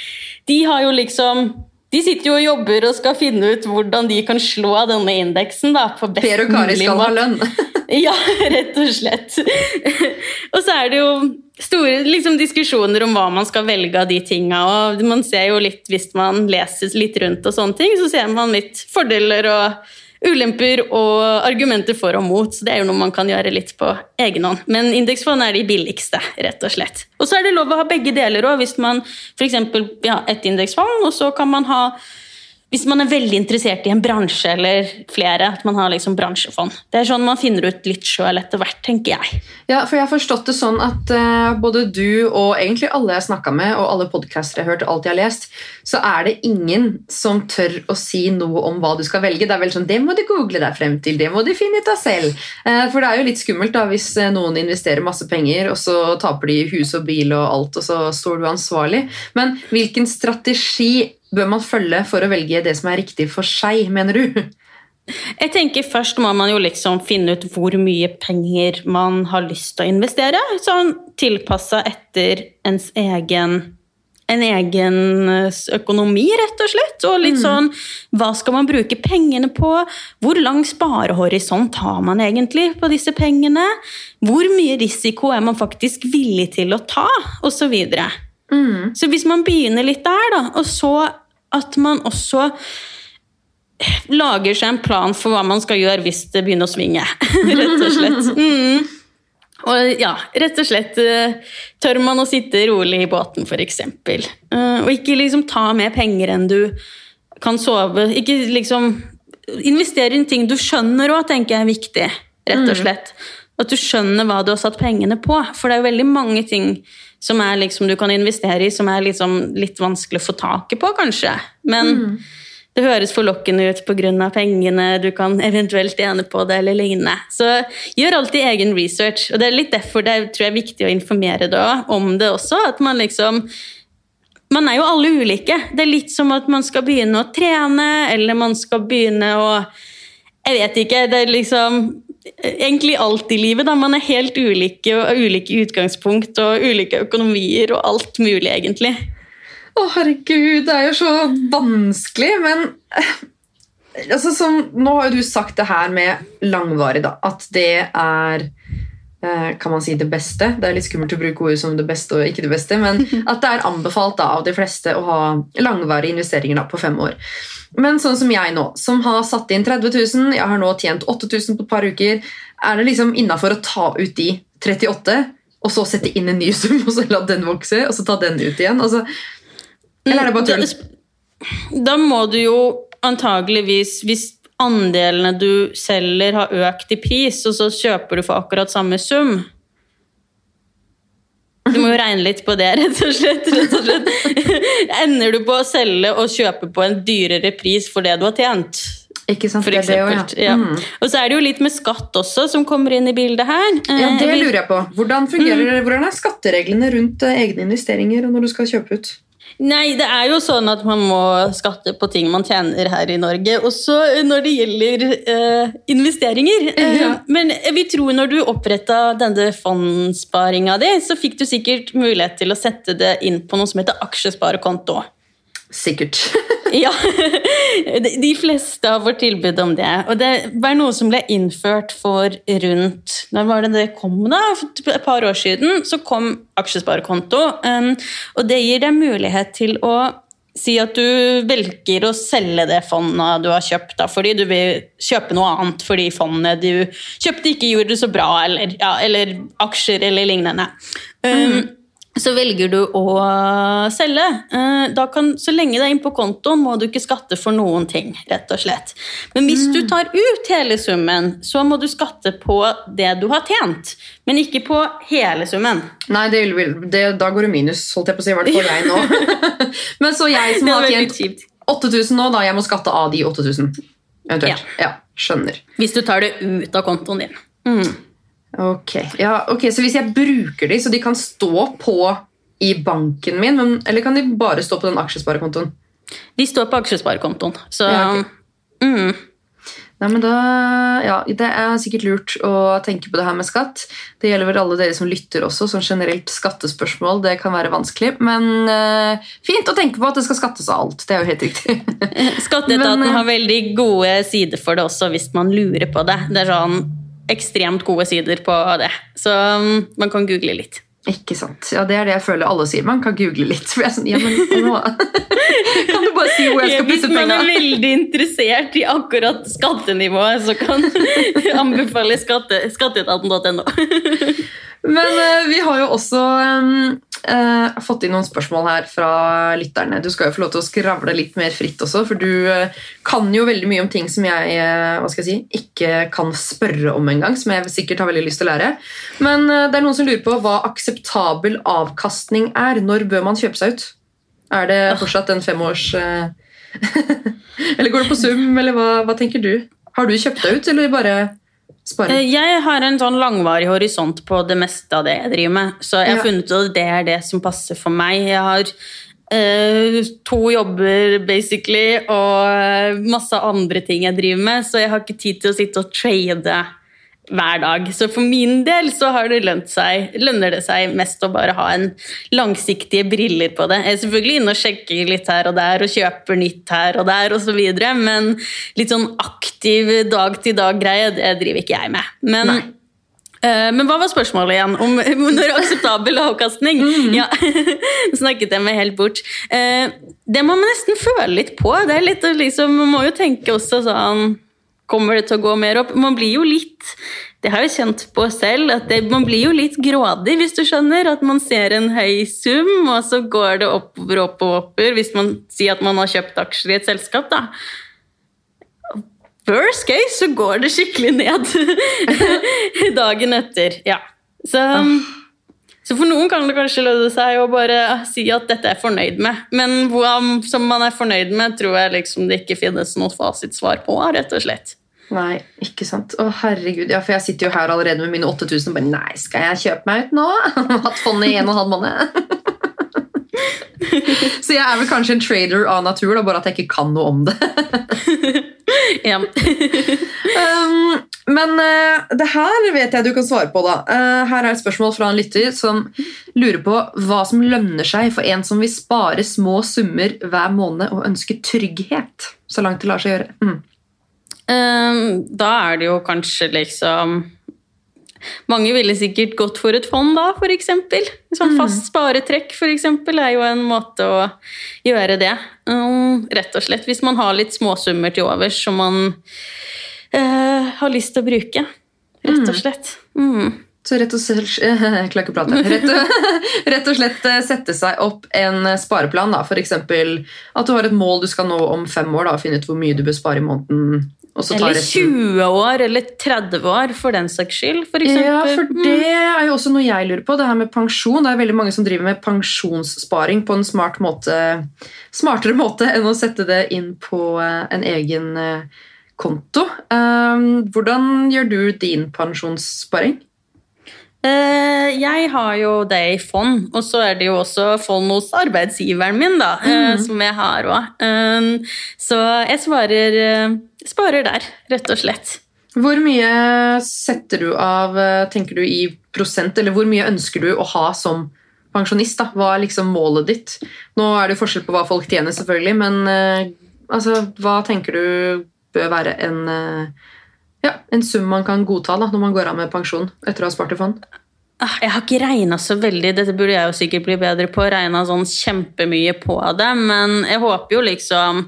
de har jo liksom de sitter jo og jobber og skal finne ut hvordan de kan slå av denne indeksen. da, på best Per og Kari mulig skal ha lønn. Ja, rett og slett. og så er det jo store liksom, diskusjoner om hva man skal velge av de tinga. Og man ser jo litt, hvis man leser litt rundt og sånne ting, så ser man litt fordeler og ulemper og argumenter for og mot. Så det er jo noe man kan gjøre litt på egen hånd. Men indeksfond er de billigste, rett og slett. Og så er det lov å ha begge deler òg, hvis man f.eks. Ja, et indeksfond, og så kan man ha hvis man er veldig interessert i en bransje eller flere, at man har liksom bransjefond. Det er sånn man finner ut litt sjøl etter hvert, tenker jeg. Ja, for jeg har forstått det sånn at uh, både du og egentlig alle jeg snakka med, og alle podcaster jeg har hørt, og alt jeg har lest, så er det ingen som tør å si noe om hva du skal velge. Det er vel sånn, det må du google deg frem til, det må du finne ut av selv. Uh, for det er jo litt skummelt da, hvis eh, noen investerer masse penger, og så taper de hus og bil og alt, og så står du ansvarlig. Men hvilken strategi bør man følge for å velge det som er riktig for seg, mener du? Jeg tenker Først må man jo liksom finne ut hvor mye penger man har lyst til å investere. Sånn tilpassa etter ens egen, en egen eh, økonomi, rett og slett. Og litt sånn Hva skal man bruke pengene på? Hvor lang sparehorisont har man egentlig på disse pengene? Hvor mye risiko er man faktisk villig til å ta? Og så videre. Så hvis man begynner litt der, da, og så at man også lager seg en plan for hva man skal gjøre hvis det begynner å svinge, rett og slett. Mm. Og ja, rett og slett eh, tør man å sitte rolig i båten, f.eks. Uh, og ikke liksom ta mer penger enn du kan sove. Ikke liksom Investere i ting du skjønner òg, tenker jeg er viktig, rett og slett. At du skjønner hva du har satt pengene på. For det er jo veldig mange ting som liksom, du kan investere i, som er liksom litt vanskelig å få taket på, kanskje. Men det høres forlokkende ut pga. pengene, du kan eventuelt tjene på det eller lignende. Så gjør alltid egen research, og det er litt derfor det er, tror jeg, er viktig å informere deg om det også. At man liksom Man er jo alle ulike. Det er litt som at man skal begynne å trene, eller man skal begynne å Jeg vet ikke. Det er liksom Egentlig alt i livet. da, Man er helt ulike og har ulike utgangspunkt og ulike økonomier og alt mulig, egentlig. Å, herregud, det er jo så vanskelig, men eh, altså, som, Nå har jo du sagt det her med langvarig, da. At det er eh, kan man si det beste? Det er litt skummelt å bruke ord som det beste og ikke det beste, men at det er anbefalt da, av de fleste å ha langvarige investeringer da, på fem år. Men sånn som jeg nå, som har satt inn 30 000, jeg har nå tjent 8000 på et par uker, er det liksom innafor å ta ut de 38, og så sette inn en ny sum, og så la den vokse, og så ta den ut igjen? Altså, eller er det bare tull? Da, må du jo antageligvis, hvis andelene du selger har økt i pris, og så kjøper du for akkurat samme sum Du må jo regne litt på det, rett og slett. Rett og slett. Ender du på å selge og kjøpe på en dyrere pris for det du har tjent? Ikke sant? For Det er det eksempel. også, ja. ja. Mm. Og så er det jo litt med skatt også, som kommer inn i bildet her. Ja, det Eh, lurer jeg på. Hvordan fungerer Hvordan er skattereglene rundt eh, egne investeringer når du skal kjøpe ut? Nei, det er jo sånn at man må skatte på ting man tjener her i Norge. Også når det gjelder eh, investeringer. Eh, Ja. Men vi tror når du oppretta denne fondssparinga di, så fikk du sikkert mulighet til å sette det inn på noe som heter aksjesparekonto. Sikkert. Ja, de fleste har fått tilbud om det. Og det var noe som ble innført for rundt Når var det det kom, da? For et par år siden så kom aksjesparekonto. Um, og det gir deg mulighet til å si at du velger å selge det fondet du har kjøpt, da, fordi du vil kjøpe noe annet fordi fondet du kjøpte, ikke gjorde det så bra, eller, ja, eller aksjer eller lignende. Um, så velger du å selge. Eh, kan, så lenge det er inne på kontoen, må du ikke skatte for noen ting. rett og slett. Men hvis du tar ut hele summen, så må du skatte på det du har tjent. Men ikke på hele summen. Nei, det, det, da går det minus, holdt jeg på å si. I hvert fall jeg nå. Men så jeg som har tjent 8000 nå, da jeg må skatte av de 8000. Eventuelt. Ja. skjønner. Hvis du tar det ut av kontoen din. Mm. Ok, ja, ok, Så hvis jeg bruker de, så de kan stå på i banken min, men, eller kan de bare stå på den aksjesparekontoen? De står på aksjesparekontoen. Så Ja, okay. mm. Nei, men da, ja, Det er sikkert lurt å tenke på det her med skatt. Det gjelder vel alle dere som lytter også. Sånn generelt skattespørsmål det kan være vanskelig. Men uh, fint å tenke på at det skal skattes av alt. Det er jo helt riktig. Skatteetaten Men, eh, har veldig gode sider for det også, hvis man lurer på det. Det er sånn ekstremt gode sider på det. Så mm, man kan google litt. Ikke sant. Ja, Det er det jeg føler alle sier. Man kan google litt. For jeg er sånn, ja, men nå Kan du bare si hvor jeg skal Hvis man er veldig interessert i akkurat skattenivået, så kan jeg anbefale skatte, skatteetaten.no. Men uh, vi har jo også um, uh, fått inn noen spørsmål her fra lytterne. Du skal jo få lov til å skravle litt mer fritt også, for du uh, kan jo veldig mye om ting som jeg, jeg si, ikke kan spørre om engang, som jeg sikkert har veldig lyst til å lære. Men det er noen som lurer på hva akseptabel avkastning er. Når bør man kjøpe seg ut? Er det fortsatt en femårs... eller går det på sum, eller hva, hva tenker du? Har du kjøpt deg ut, eller bare spare? Eh, Jeg har en sånn langvarig horisont på det meste av det jeg driver med. Så jeg har Ja. funnet ut at det er det som passer for meg. Jeg har eh, to jobber, basically, og eh, masse andre ting jeg driver med, så jeg har ikke tid til å sitte og trade hver dag. Så for min del så har det seg, lønner det seg mest å bare ha en langsiktige briller på det. Jeg er selvfølgelig inne og sjekker litt her og der og kjøper nytt her og der osv., men litt sånn aktiv dag-til-dag-greie, det driver ikke jeg med. Men. Eh, Men hva var spørsmålet igjen? Om når akseptabel avkastning? Ja, snakket jeg meg helt bort. Uh, Det må man nesten føle litt på. Det er litt, liksom, man må jo tenke også sånn Kommer det til å gå mer opp? Man blir jo litt Det har jeg kjent på selv, at det, man blir jo litt grådig, hvis du skjønner. At man ser en høy sum, og så går det oppover og oppover. Hvis man sier at man har kjøpt aksjer i et selskap, da. Worst case så går det skikkelig ned dagen etter. Ja. Så, så for noen kan det kanskje lønne seg å bare si at dette er jeg fornøyd med. Men hva som man er fornøyd med, tror jeg liksom det ikke finnes noe fasitsvar på, rett og slett. Nei, ikke sant. Å, herregud. Ja, for jeg sitter jo her allerede med mine 8000 og bare Nei, skal jeg kjøpe meg ut nå? Hatt fondet i en og en halv måned. Så jeg er vel kanskje en trader av natur, da, bare at jeg ikke kan noe om det. Um, men uh, det her vet jeg du kan svare på, da. Uh, her er et spørsmål fra en lytter som lurer på hva som lønner seg for en som vil spare små summer hver måned og ønsker trygghet. Så langt det lar seg gjøre. Mm. Ehm, da er det jo kanskje liksom Mange ville sikkert gått for et fond da, eksempel. Sånn fast sparetrekk for eksempel, er jo en måte å gjøre det. Um, rett og slett. Hvis man har litt småsummer til overs som man eh, har lyst til å bruke. Rett og slett. Mm. Så rett og slett Jeg klarer ikke å prate. Rett og, rett og slett eh, sette seg opp en spareplan. da, F.eks. at du har et mål du skal nå om fem år. da, og Finne ut hvor mye du bør spare i måneden. Og så Eller 20 år, eller 30 år, for den saks skyld. For eksempel. Ja, for det er jo også noe jeg lurer på. Det her med pensjon. Det er veldig mange som driver med pensjonssparing på en smart måte, smartere måte enn å sette det inn på eh, en egen eh, konto. Um, hvordan gjør du din pensjonssparing? Eh, jeg har jo det i fond, og så er det jo også fond hos arbeidsgiveren min, da, eh, som jeg har òg. så jeg sparer, eh, sparer der, rett og slett. Hvor mye setter du av, tenker du, i prosent, eller hvor mye ønsker du å ha som pensjonist? da? Hva er liksom målet ditt? Nå er det jo forskjell på hva folk tjener, selvfølgelig, men Altså, hva tenker du bør være en, ja, en sum man kan godta da, når man går av med pensjon etter å ha spart i fond? Ah, Jeg har ikke regna så veldig, dette burde jeg jo sikkert bli bedre på, regna sånn kjempemye på det, men jeg håper jo liksom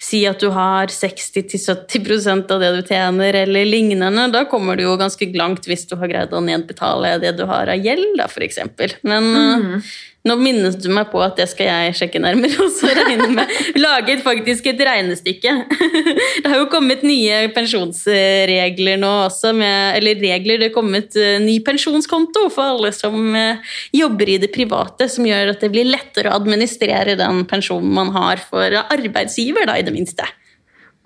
Si at du har 60-70% av det du tjener, eller lignende. Da kommer du jo ganske langt hvis du har greid å nedbetale det du har av gjeld, da, f.eks. Men uh, nå minnes du meg på at det skal jeg sjekke nærmere, og så regne med Laget et- faktisk et regnestykke. Det har jo kommet nye pensjonsregler nå også, med, eller regler, det er kommet eh, ny pensjonskonto for alle som eh, jobber i det private, som gjør at det blir lettere å administrere den pensjonen man har for arbeidsgiver, da, i det minste.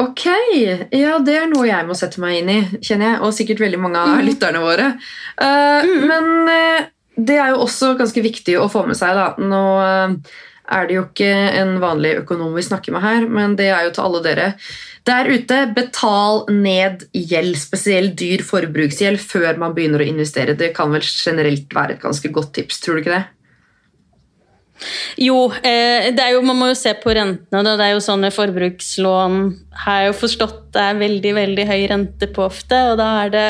Ok, ja det er noe jeg må sette meg inn i, kjenner jeg, og sikkert veldig mange av lytterne våre. Eh, Men eh, det er jo også ganske viktig å få med seg. da. Nå eh, er det jo ikke en vanlig økonom vi snakker med her, men det er jo til alle dere der ute. Betal ned gjeld, spesielt dyr forbruksgjeld, før man begynner å investere. Det kan vel generelt være et ganske godt tips, tror du ikke det? Jo, eh, jo, man må jo se på rentene. Da. Det er jo sånne forbrukslån har jeg jo forstått det er veldig veldig høy rente på ofte. Og da er det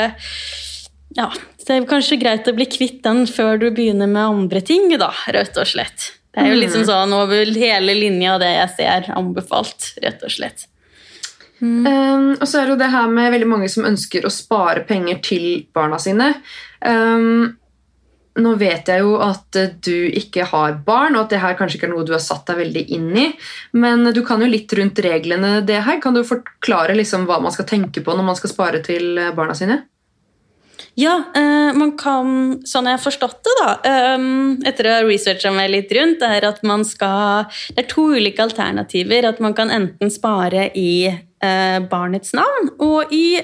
ja, det er kanskje greit å bli kvitt den før du begynner med andre ting, da, rett og slett. Det er jo liksom sånn over hele linja det jeg ser anbefalt, rett og slett. Um, og så er det jo det her med veldig mange som ønsker å spare penger til barna sine. Um, nå vet jeg jo at du ikke har barn, og at det her kanskje ikke er noe du har satt deg veldig inn i. Men du kan jo litt rundt reglene det her. Kan du forklare liksom hva man skal tenke på når man skal spare til barna sine? Ja, eh, man kan, sånn jeg har forstått det da, eh, etter å ha researcha meg litt rundt, er at man skal Det er to ulike alternativer. At man kan enten spare i eh, barnets navn og i,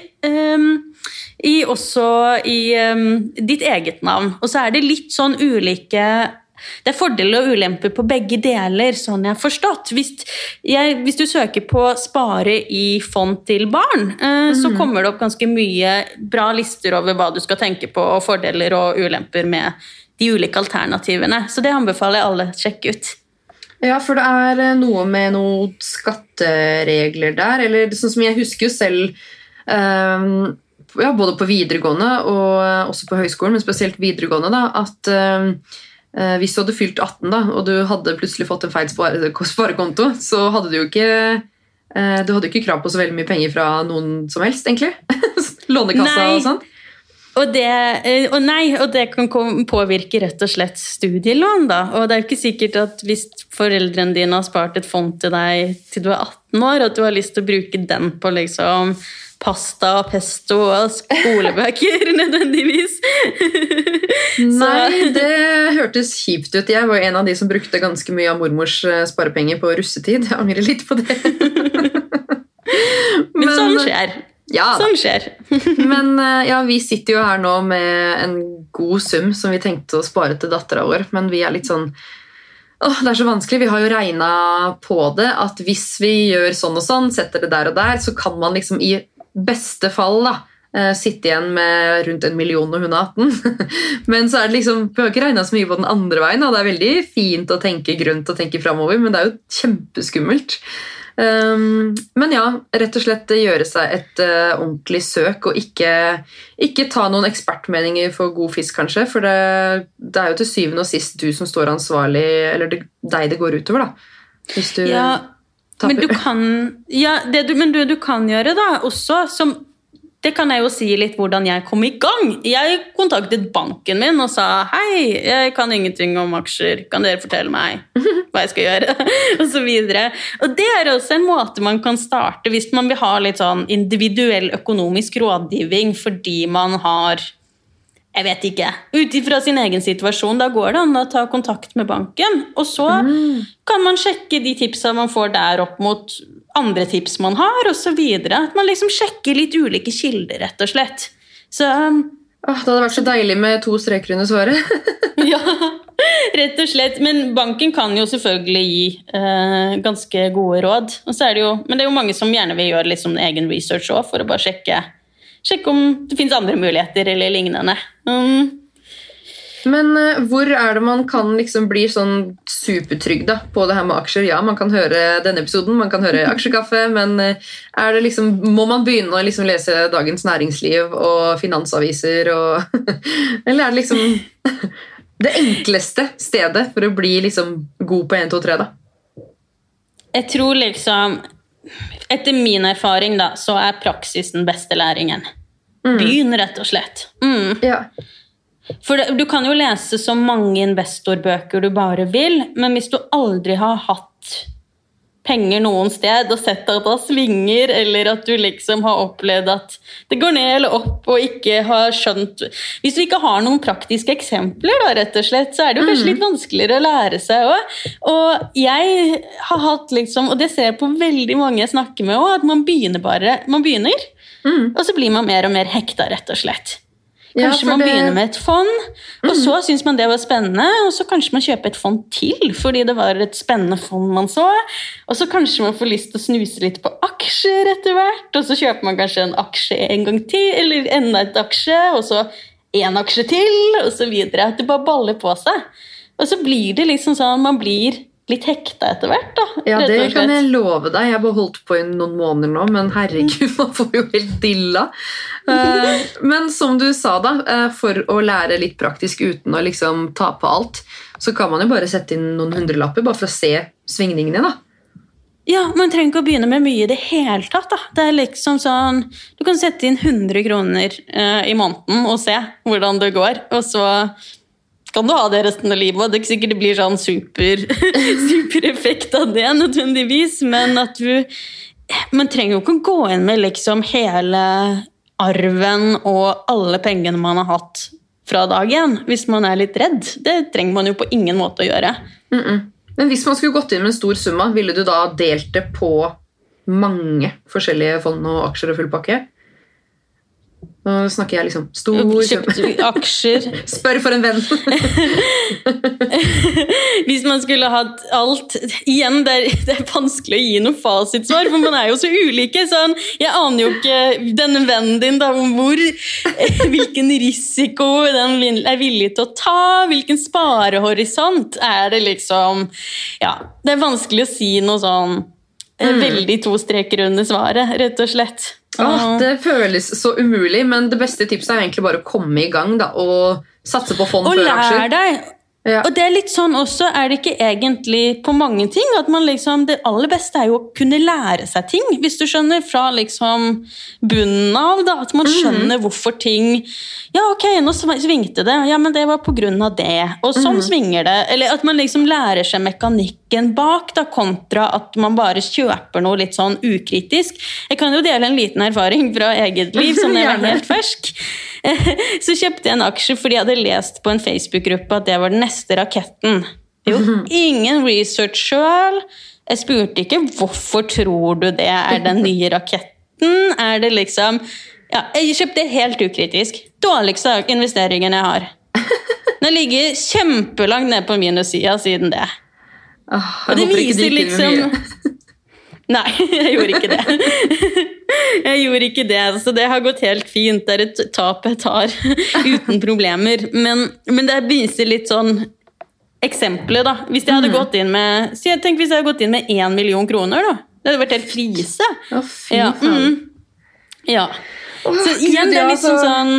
i også i ditt eget navn. Og så er det litt sånn ulike det er fordeler og ulemper på begge deler, sånn jeg har forstått. Hvis, jeg, hvis du søker på 'spare i fond til barn', eh, så kommer det opp ganske mye bra lister over hva du skal tenke på, og fordeler og ulemper med de ulike alternativene. Så det anbefaler jeg alle å sjekke ut. Ja, for det er eh, noe med noen skatteregler der, eller sånn som jeg husker jo selv um, ja, både på videregående og eh, også på høyskolen, men spesielt videregående, da, at eh, hvis du hadde fylt 18 da, og du hadde plutselig fått en feil sparekonto, så hadde du jo ikke eh, du hadde ikke krav på så veldig mye penger fra noen som helst, egentlig. Lånekassa Nei. og sånn. Og det, eh, og nei, og det kan påvirke rett og slett studielån, da. Og det er jo ikke sikkert at hvis foreldrene dine har spart et fond til deg til du er 18 år, at du har lyst til å bruke den på liksom pasta og pesto og skolebøker, nødvendigvis. Nei, det hørtes kjipt ut. Jeg var en av de som brukte ganske mye av mormors eh, sparepenger på russetid. Jeg angrer litt på det. Men, sånn skjer. Ja. Sånn skjer. Men eh, ja, vi sitter jo her nå med en god sum som vi tenkte å spare til dattera vår, men vi er litt sånn Åh, det er så vanskelig. Vi har jo regna på det at hvis vi gjør sånn og sånn, setter det der og der, så kan man liksom i beste fall da, eh, sitte igjen med rundt en million når hun er 18. Men så er det liksom, vi har ikke regna så mye på den andre veien. Og det er veldig fint å tenke grønt og tenke framover, men det er jo kjempeskummelt. Um, men ja, rett og slett gjøre seg et uh, ordentlig søk, og ikke, ikke ta noen ekspertmeninger for god fisk, kanskje. For det, det er jo til syvende og sist du som står ansvarlig, eller det, deg det går utover, da. Hvis du Ja, men du kan, ja, det du, men du, du kan gjøre da også, som, det kan jeg jo si litt hvordan jeg kom i gang. Jeg kontaktet banken min og sa hei, jeg kan ingenting om aksjer, kan dere fortelle meg hva jeg skal gjøre? og så videre. Og det er også en måte man kan starte hvis man vil ha litt sånn individuell økonomisk rådgivning fordi man har jeg vet ikke. Ut ifra sin egen situasjon. Da går det an å ta kontakt med banken. Og så kan man sjekke de tipsa man får der opp mot andre tips man har, osv. At man liksom sjekker litt ulike kilder, rett og slett. Så Åh, det hadde vært så deilig med to streker under svaret. ja, rett og slett. Men banken kan jo selvfølgelig gi eh, ganske gode råd. Det jo, men det er jo mange som gjerne vil gjøre litt sånn egen research òg, for å bare sjekke, sjekke om det finnes andre muligheter eller lignende. Um, Men eh, hvor er det man kan liksom bli sånn supertrygg da, på det her med aksjer? Ja, man kan høre denne episoden, man kan høre Aksjekaffe, men eh, det liksom, må man begynne å liksom lese Dagens Næringsliv og finansaviser? Og, eller er det liksom det enkleste stedet for å bli liksom god på 1, 2, 3? da? Jeg tror liksom Etter min erfaring da, så er praksis den beste læringen. Begynn, rett og slett. Mm. Ja. For det, Du kan jo lese så mange investorbøker du bare vil, men hvis du aldri har hatt penger noen sted og sett at det svinger, eller at du liksom har opplevd at det går ned eller opp og ikke har skjønt Hvis du ikke har noen praktiske eksempler, da, rett og slett, så er det jo kanskje litt vanskeligere å lære seg òg. Og jeg har hatt liksom, og det ser jeg på veldig mange jeg snakker med òg, at man begynner bare Man begynner, Mm. og så blir man mer og mer hekta, rett og slett. Kanskje ja, man det- begynner med et fond, og så syns man det var spennende, og så kanskje man kjøper et fond til fordi det var et spennende fond man så, og så kanskje man får lyst til å snuse litt på aksjer etter hvert, og så kjøper man kanskje en aksje en gang til, eller enda et aksje, og så en aksje til, og så videre. At det bare baller på seg. Og så blir det liksom sånn man blir litt hekta etter hvert, da. Ja, det kan jeg love deg. Jeg har bare holdt på i noen måneder nå, men herregud, man får jo helt dilla. Eh, Men som du sa, da, eh, for å lære litt praktisk uten å liksom ta på alt, så kan man jo bare sette inn noen hundrelapper bare for å se svingningene, da. Ja, Man trenger ikke å begynne med mye i det hele tatt. da. Det er liksom sånn, Du kan sette inn 100 kroner eh, i måneden og se hvordan det går. Og så kan du ha det resten av livet. Det er ikke sikkert det blir sånn super, supereffekt av det, nødvendigvis, men at du Man trenger jo ikke å gå inn med liksom hele arven og alle pengene man har hatt fra dagen, hvis man er litt redd. Det trenger man jo på ingen måte å gjøre. Mm -mm. Men hvis man skulle gått inn med en stor summa, ville du da delt det på mange forskjellige fond og aksjer og full pakke? Nå snakker jeg liksom stor Kjøpt aksjer Spør for en venn! Hvis man skulle hatt alt Igjen, det er, det er vanskelig å gi noe fasitsvar, for man er jo så ulike. Sånn, jeg aner jo ikke denne vennen din, da, hvor, hvilken risiko den er villig til å ta. Hvilken sparehorisont er det liksom Ja, det er vanskelig å si noe sånn mm. veldig to streker under svaret, rett og slett. Åh, det føles så umulig, men det beste tipset er egentlig bare å komme i gang da, og satse på fond Og før aksjer. deg! Ja. Og det er litt sånn også, er det ikke egentlig på mange ting at man liksom, Det aller beste er jo å kunne lære seg ting, hvis du skjønner, fra liksom bunnen av. da, At man skjønner hvorfor ting Ja, ok, nå svingte det. Ja, men det var på grunn av det. Og sånn svinger det. Eller at man liksom lærer seg mekanikken bak, da, kontra at man bare kjøper noe litt sånn ukritisk. Jeg kan jo dele en liten erfaring fra eget liv, som er var helt fersk. Så kjøpte jeg en aksje fordi jeg hadde lest på en Facebook-gruppe at det var den neste raketten. Jo, ingen research sjøl. Jeg spurte ikke hvorfor tror du det er den nye raketten. Er det liksom ja, Jeg kjøpte helt ukritisk. Dårligste investeringen jeg har. Den har ligget kjempelangt ned på minussida siden det. Åh, Og det viser med liksom. Nei, jeg gjorde ikke det. Jeg gjorde ikke det, så det har gått helt fint. Det er et tap jeg tar uten problemer. Men, men det viser litt sånn Eksempelet, da. Hvis jeg hadde gått inn med så jeg tenk hvis jeg hadde gått inn med én million kroner, da. Det hadde vært helt krise. Å, fy Ja, faen. mm, ja. Så igjen, det er liksom sånn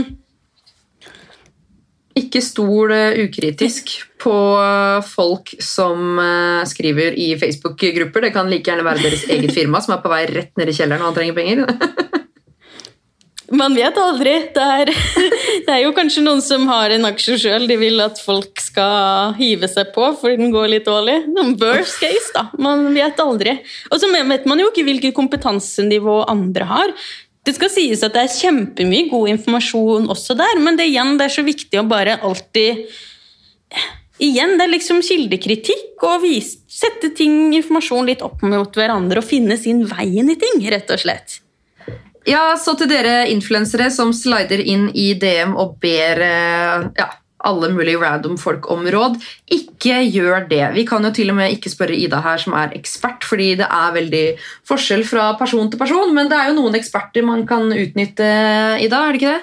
Ikke stol eh, ukritisk på eh, folk som eh, skriver i Facebook-grupper. Det kan like gjerne være deres eget firma som er på vei rett ned i kjelleren og han trenger penger. Man vet aldri. Det er, det er jo kanskje noen som har en aksje sjøl de vil at folk skal hive seg på fordi den går litt dårlig. Worst case, da. Man vet aldri. Og så vet man jo ikke hvilket kompetansenivå andre har. Det skal sies at det er kjempemye god informasjon også der, men det, igjen, det er så viktig å bare alltid Igjen, det er liksom kildekritikk og vis, sette ting, informasjon litt opp mot hverandre og finne sin vei inn i ting, rett og slett. Ja, så til dere influensere som slider inn i DM og ber eh, ja, alle mulige random folk om råd, ikke gjør det. Vi kan jo til og med ikke spørre Ida her, som er ekspert, fordi det er veldig forskjell fra person til person, men det er jo noen eksperter man kan utnytte, Ida, er det ikke det?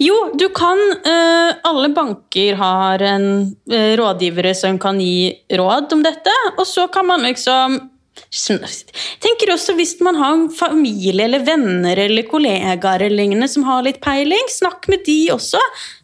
Jo, du kan eh, Alle banker har en eh, rådgivere som kan gi råd om dette, og så kan man liksom tenker også Hvis man har en familie eller venner eller kollegaer eller lignende som har litt peiling, snakk med de også.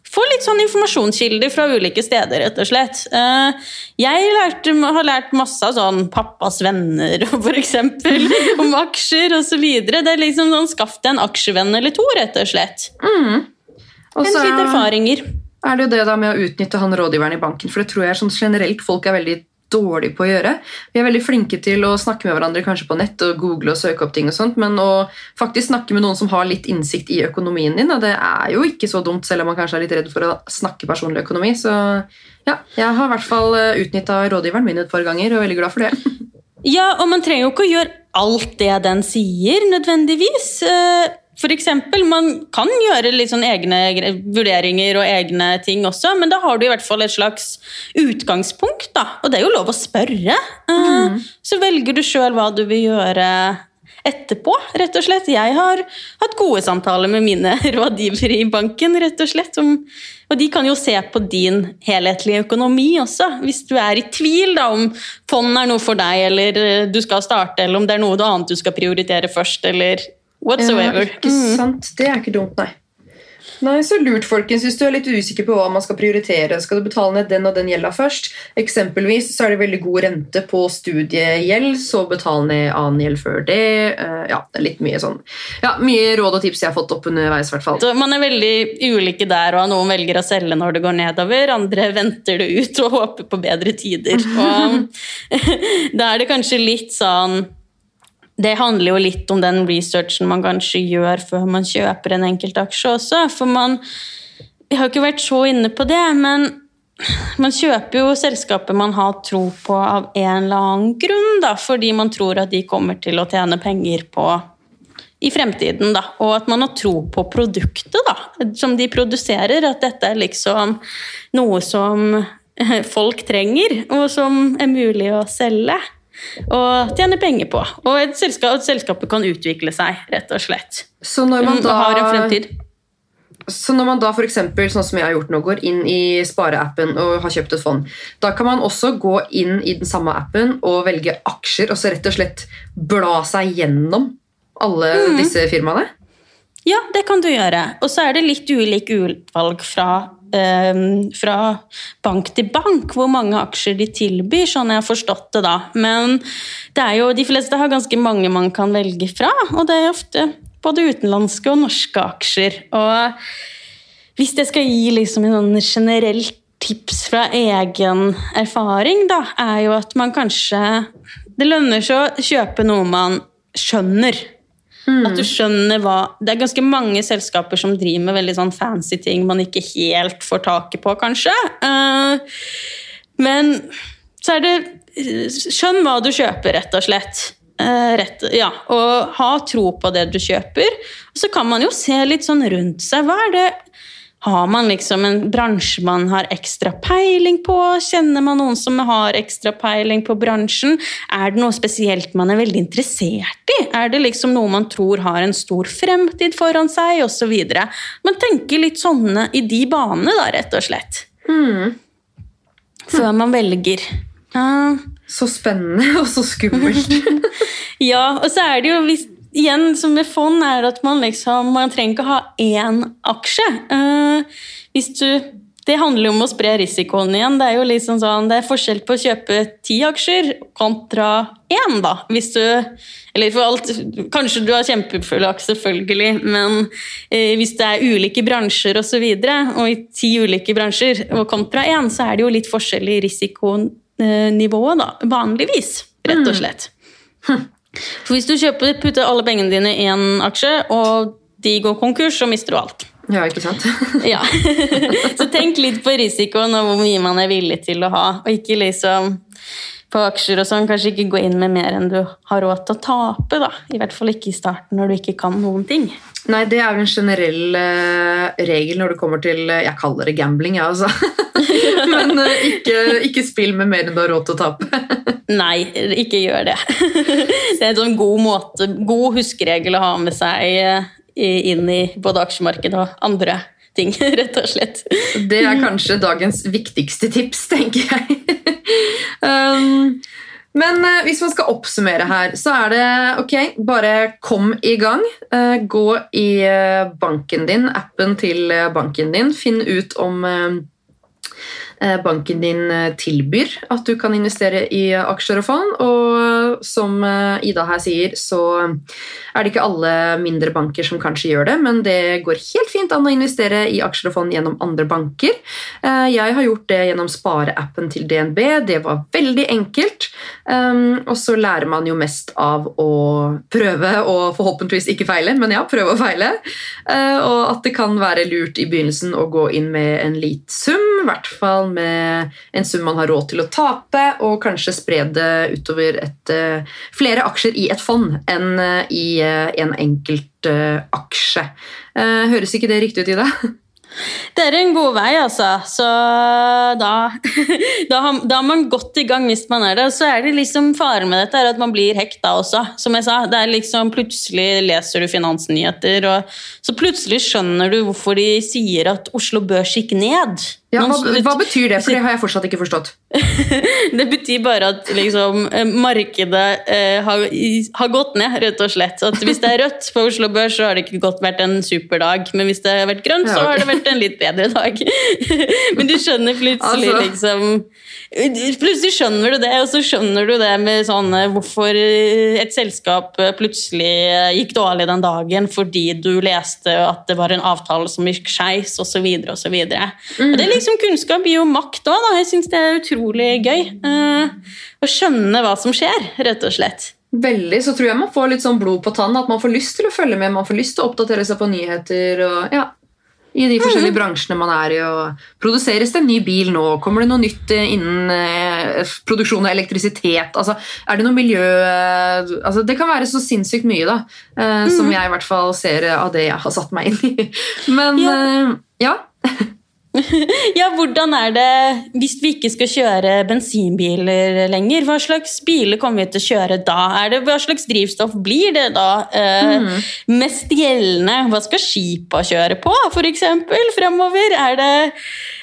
Få litt sånn informasjonskilder fra ulike steder, rett og slett. Eh, Jeg lærte, har lært masse av sånn pappas venner, for eksempel, om aksjer osv. Det er liksom sånn, Skaff deg en aksjevenn eller to, rett og slett. En så litt erfaringer. er det jo det da med å utnytte han rådgiveren i banken, for det tror jeg sånn generelt folk er veldig dårlige på å gjøre. Vi er veldig flinke til å snakke med hverandre kanskje på nett og google og søke opp ting og sånt, men å faktisk snakke med noen som har litt innsikt i økonomien din, og det er jo ikke så dumt, selv om man kanskje er litt redd for å snakke personlig økonomi. Så ja, jeg har i hvert fall utnytta rådgiveren min et par ganger og er veldig glad for det. Ja, og man trenger jo ikke å gjøre alt det den sier, nødvendigvis. Eh, For eksempel, man kan gjøre litt sånn egne vurderinger og egne ting også, men da har du i hvert fall et slags utgangspunkt, da. Og det er jo lov å spørre. Mm. Så velger du sjøl hva du vil gjøre etterpå, rett og slett. Jeg har hatt gode samtaler med mine rådgivere i banken, rett og slett. Om, og de kan jo se på din helhetlige økonomi også. Hvis du er i tvil da, om fond er noe for deg, eller eh, du skal starte, eller om det er noe annet du skal prioritere først, eller whatsoever. Ja, ikke sant? Det er ikke dumt, nei. Nei, så lurt, folkens. Hvis du er litt usikker på hva man skal prioritere, skal du betale ned den og den gjelda først. Eksempelvis så er det veldig god rente på studiegjeld, så betal ned annen gjeld før det. Eh, ja, det litt mye sånn. Ja, Mye råd og tips jeg har fått opp underveis, i hvert fall. Så man er veldig ulike der, og noen velger å selge når det går nedover, andre venter det ut og håper på bedre tider. Og da er det kanskje litt sånn Det handler jo litt om den researchen man kanskje gjør før man kjøper en enkeltaksje også, for man Vi har ikke vært så inne på det, men man kjøper jo selskaper man har tro på av en eller annen grunn, da, fordi man tror at de kommer til å tjene penger på i fremtiden, da, og at man har tro på produktet da, som de produserer, at dette er liksom noe som folk trenger, og som er mulig å selge og tjene penger på. Og et selskap, at selskapet kan utvikle seg, rett og slett. Så når man da, har en fremtid. Så når man da eksempel, sånn som jeg har gjort nå, går inn i spareappen og har kjøpt et fond, da kan man også gå inn i den samme appen og velge aksjer, og så rett og slett bla seg gjennom alle mm. disse firmaene? Ja, det kan du gjøre. Og så er det litt ulik utvalg fra, fra bank til bank, hvor mange aksjer de tilbyr, sånn jeg har forstått det da. Men det er jo, de fleste har ganske mange man kan velge fra, og det er ofte både utenlandske og norske aksjer. Og hvis jeg skal gi liksom en sånn generelt tips fra egen erfaring, da, er jo at man kanskje Det lønner seg å kjøpe noe man skjønner. At du skjønner hva Det er ganske mange selskaper som driver med veldig sånn fancy ting man ikke helt får taket på, kanskje. Uh, men så er det Skjønn hva du kjøper, rett og slett. Uh, rett, ja, og ha tro på det du kjøper. Og så kan man jo se litt sånn rundt seg. Hva er det har man liksom en bransje man har ekstra peiling på? Kjenner man noen som har ekstra peiling på bransjen? Er det noe spesielt man er veldig interessert i? Er det liksom noe man tror har en stor fremtid foran seg, osv.? Man tenker litt sånne i de banene, da, rett og slett. Før man velger. Ja. Så spennende og så skummelt. Ja, og så er det jo hvis, igjen som med fond, er at man liksom Man trenger ikke ha én aksje. Eh, hvis du det handler jo om å spre risikoen igjen. Det er jo liksom sånn, det er forskjell på å kjøpe ti aksjer kontra én, da. Hvis du Eller for alt Kanskje du har kjempeflaks, selvfølgelig, men eh, hvis det er ulike bransjer osv., og, så videre, og i ti ulike bransjer og kontra én, så er det jo litt forskjell i risikonivået, da. Vanligvis, rett og slett. For hvis du kjøper, putter alle pengene dine i en aksje, og de går konkurs, så mister du alt. Ja, ikke sant? Ja. så tenk litt på risikoen og hvor mye man er villig til å ha. Og ikke liksom på aksjer og sånn, kanskje ikke gå inn med mer enn du har råd til å tape. da. I hvert fall ikke i starten når du ikke kan noen ting. Nei, det er jo en generell eh, regel når det kommer til eh, Jeg kaller det gambling, jeg, altså. Men eh, ikke, ikke spill med mer enn du har råd til å tape. Nei, ikke gjør det. det er en sånn god måte, god huskeregel å ha med seg eh, inn i både aksjemarkedet og andre ting, rett og slett. Det er kanskje dagens viktigste tips, tenker jeg. um, men eh, hvis man skal oppsummere her, så er det ok, bare kom i gang. Gå i banken din, appen til banken din. Finn ut om banken din eh, tilbyr at du kan investere i eh, aksjer og fond. Og som eh, Ida her sier, så er det ikke alle mindre banker som kanskje gjør det, men det går helt fint an å investere i aksjer og fond gjennom andre banker. Eh, Jeg har gjort det gjennom spareappen til DNB. Det var veldig enkelt. Um, og så lærer man jo mest av å prøve og forhåpentligvis ikke feile, men ja, prøve og feile. Eh, og at det kan være lurt i begynnelsen å gå inn med en lit sum, i hvert fall med en sum man har råd til å tape, og kanskje spre det utover et, eh, flere aksjer i et fond enn eh, i eh, en enkelt aksje. Høres ikke det riktig ut, Ida? Det er en god vei, altså. Så da, da har man godt i gang hvis man er det. Og så er det liksom faren med dette er at man blir hekta også, som jeg sa. Det er liksom Plutselig leser du finansnyheter, og så plutselig skjønner du hvorfor de sier at Oslo Børs gikk ned. Ja, hva, hva betyr det? For det har jeg fortsatt ikke forstått. Det betyr bare at liksom, eh, markedet eh, har, har gått ned, rett og slett. At hvis det er rødt på Oslo Børs, så har det ikke godt vært en super dag. Men hvis det har vært grønt, så har det vært en litt bedre dag. Men du skjønner plutselig Altså. liksom Plutselig skjønner du det, og så skjønner du det med sånn eh, hvorfor eh, et selskap eh, plutselig gikk dårlig den dagen fordi du leste at det var en avtale som gikk skeis, osv. osv. Og det er liksom kunnskap gir jo makt òg. Jeg syns det er utrolig gøy. uh, å skjønne hva som skjer, rett og slett. Veldig, så tror jeg man får litt sånn blod på tann, at man får lyst til å følge med, man får lyst til å oppdatere seg på nyheter og ja, i de forskjellige bransjene man er i. Og produseres det en ny bil nå? Kommer det noe nytt eh, innen eh, produksjon av elektrisitet? Altså, er det noe miljø eh, altså, Det kan være så sinnssykt mye, da, eh, som jeg i hvert fall ser eh, av det jeg har satt meg inn i. Men Ja. eh, ja. Ja, hvordan er det hvis vi ikke skal kjøre bensinbiler lenger? Hva slags biler kommer vi til å kjøre da? Det, hva slags drivstoff blir det da eh, mest gjeldende? Hva skal skipa kjøre på, f.eks. fremover? Er det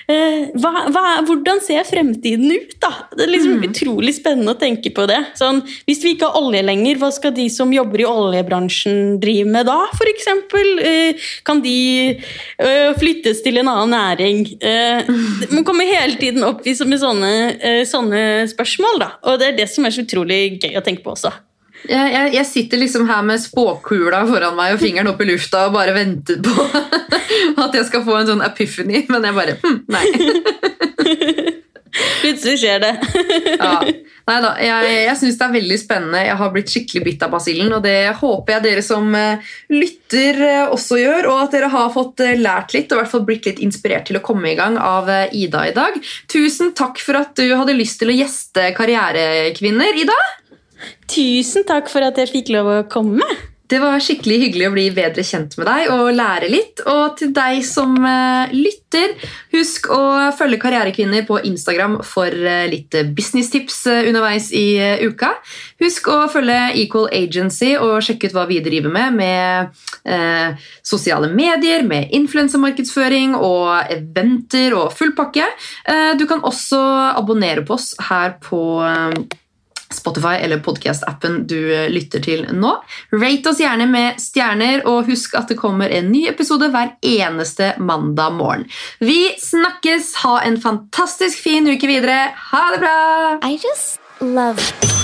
hva, hva, Hvordan ser fremtiden ut, da? Det er liksom utrolig spennende å tenke på det. Sånn, hvis vi ikke har olje lenger, hva skal de som jobber i oljebransjen drive med da, f.eks.? Eh, kan de eh, flyttes til en annen næring? Eh, man kommer hele tiden opp med sånne, eh, sånne spørsmål, da. Og det er det som er så utrolig gøy å tenke på også. Jeg, jeg, sitter liksom her med spåkula foran meg og fingeren opp i lufta og bare venter på at jeg skal få en sånn epiphany, men jeg bare hm, nei. Plutselig skjer det. Ja. Nei da, jeg, jeg syns det er veldig spennende. Jeg har blitt skikkelig bitt av basillen, og det håper jeg dere som eh, lytter eh, også gjør, og at dere har fått eh, lært litt og i hvert fall blitt litt inspirert til å komme i gang av Ida i dag. Tusen takk for at du hadde lyst til å gjeste Karrierekvinner, Ida. Tusen takk for at jeg fikk lov å komme. Det var skikkelig hyggelig å bli bedre kjent med deg og lære litt. Og til deg som eh, lytter, husk å følge Karrierekvinner på Instagram for eh, litt businesstips eh, underveis i uka. Husk å følge Equal Agency og sjekke ut hva vi driver med med eh, sosiale medier, med influensemarkedsføring og eventer og full pakke. Eh, du kan også abonnere på oss her på Spotify eller podcast-appen du eh, lytter til nå. Rate oss gjerne med stjerner, og husk at det kommer en ny episode hver eneste mandag morgen. Vi snakkes! Ha en fantastisk fin uke videre. Ha det bra!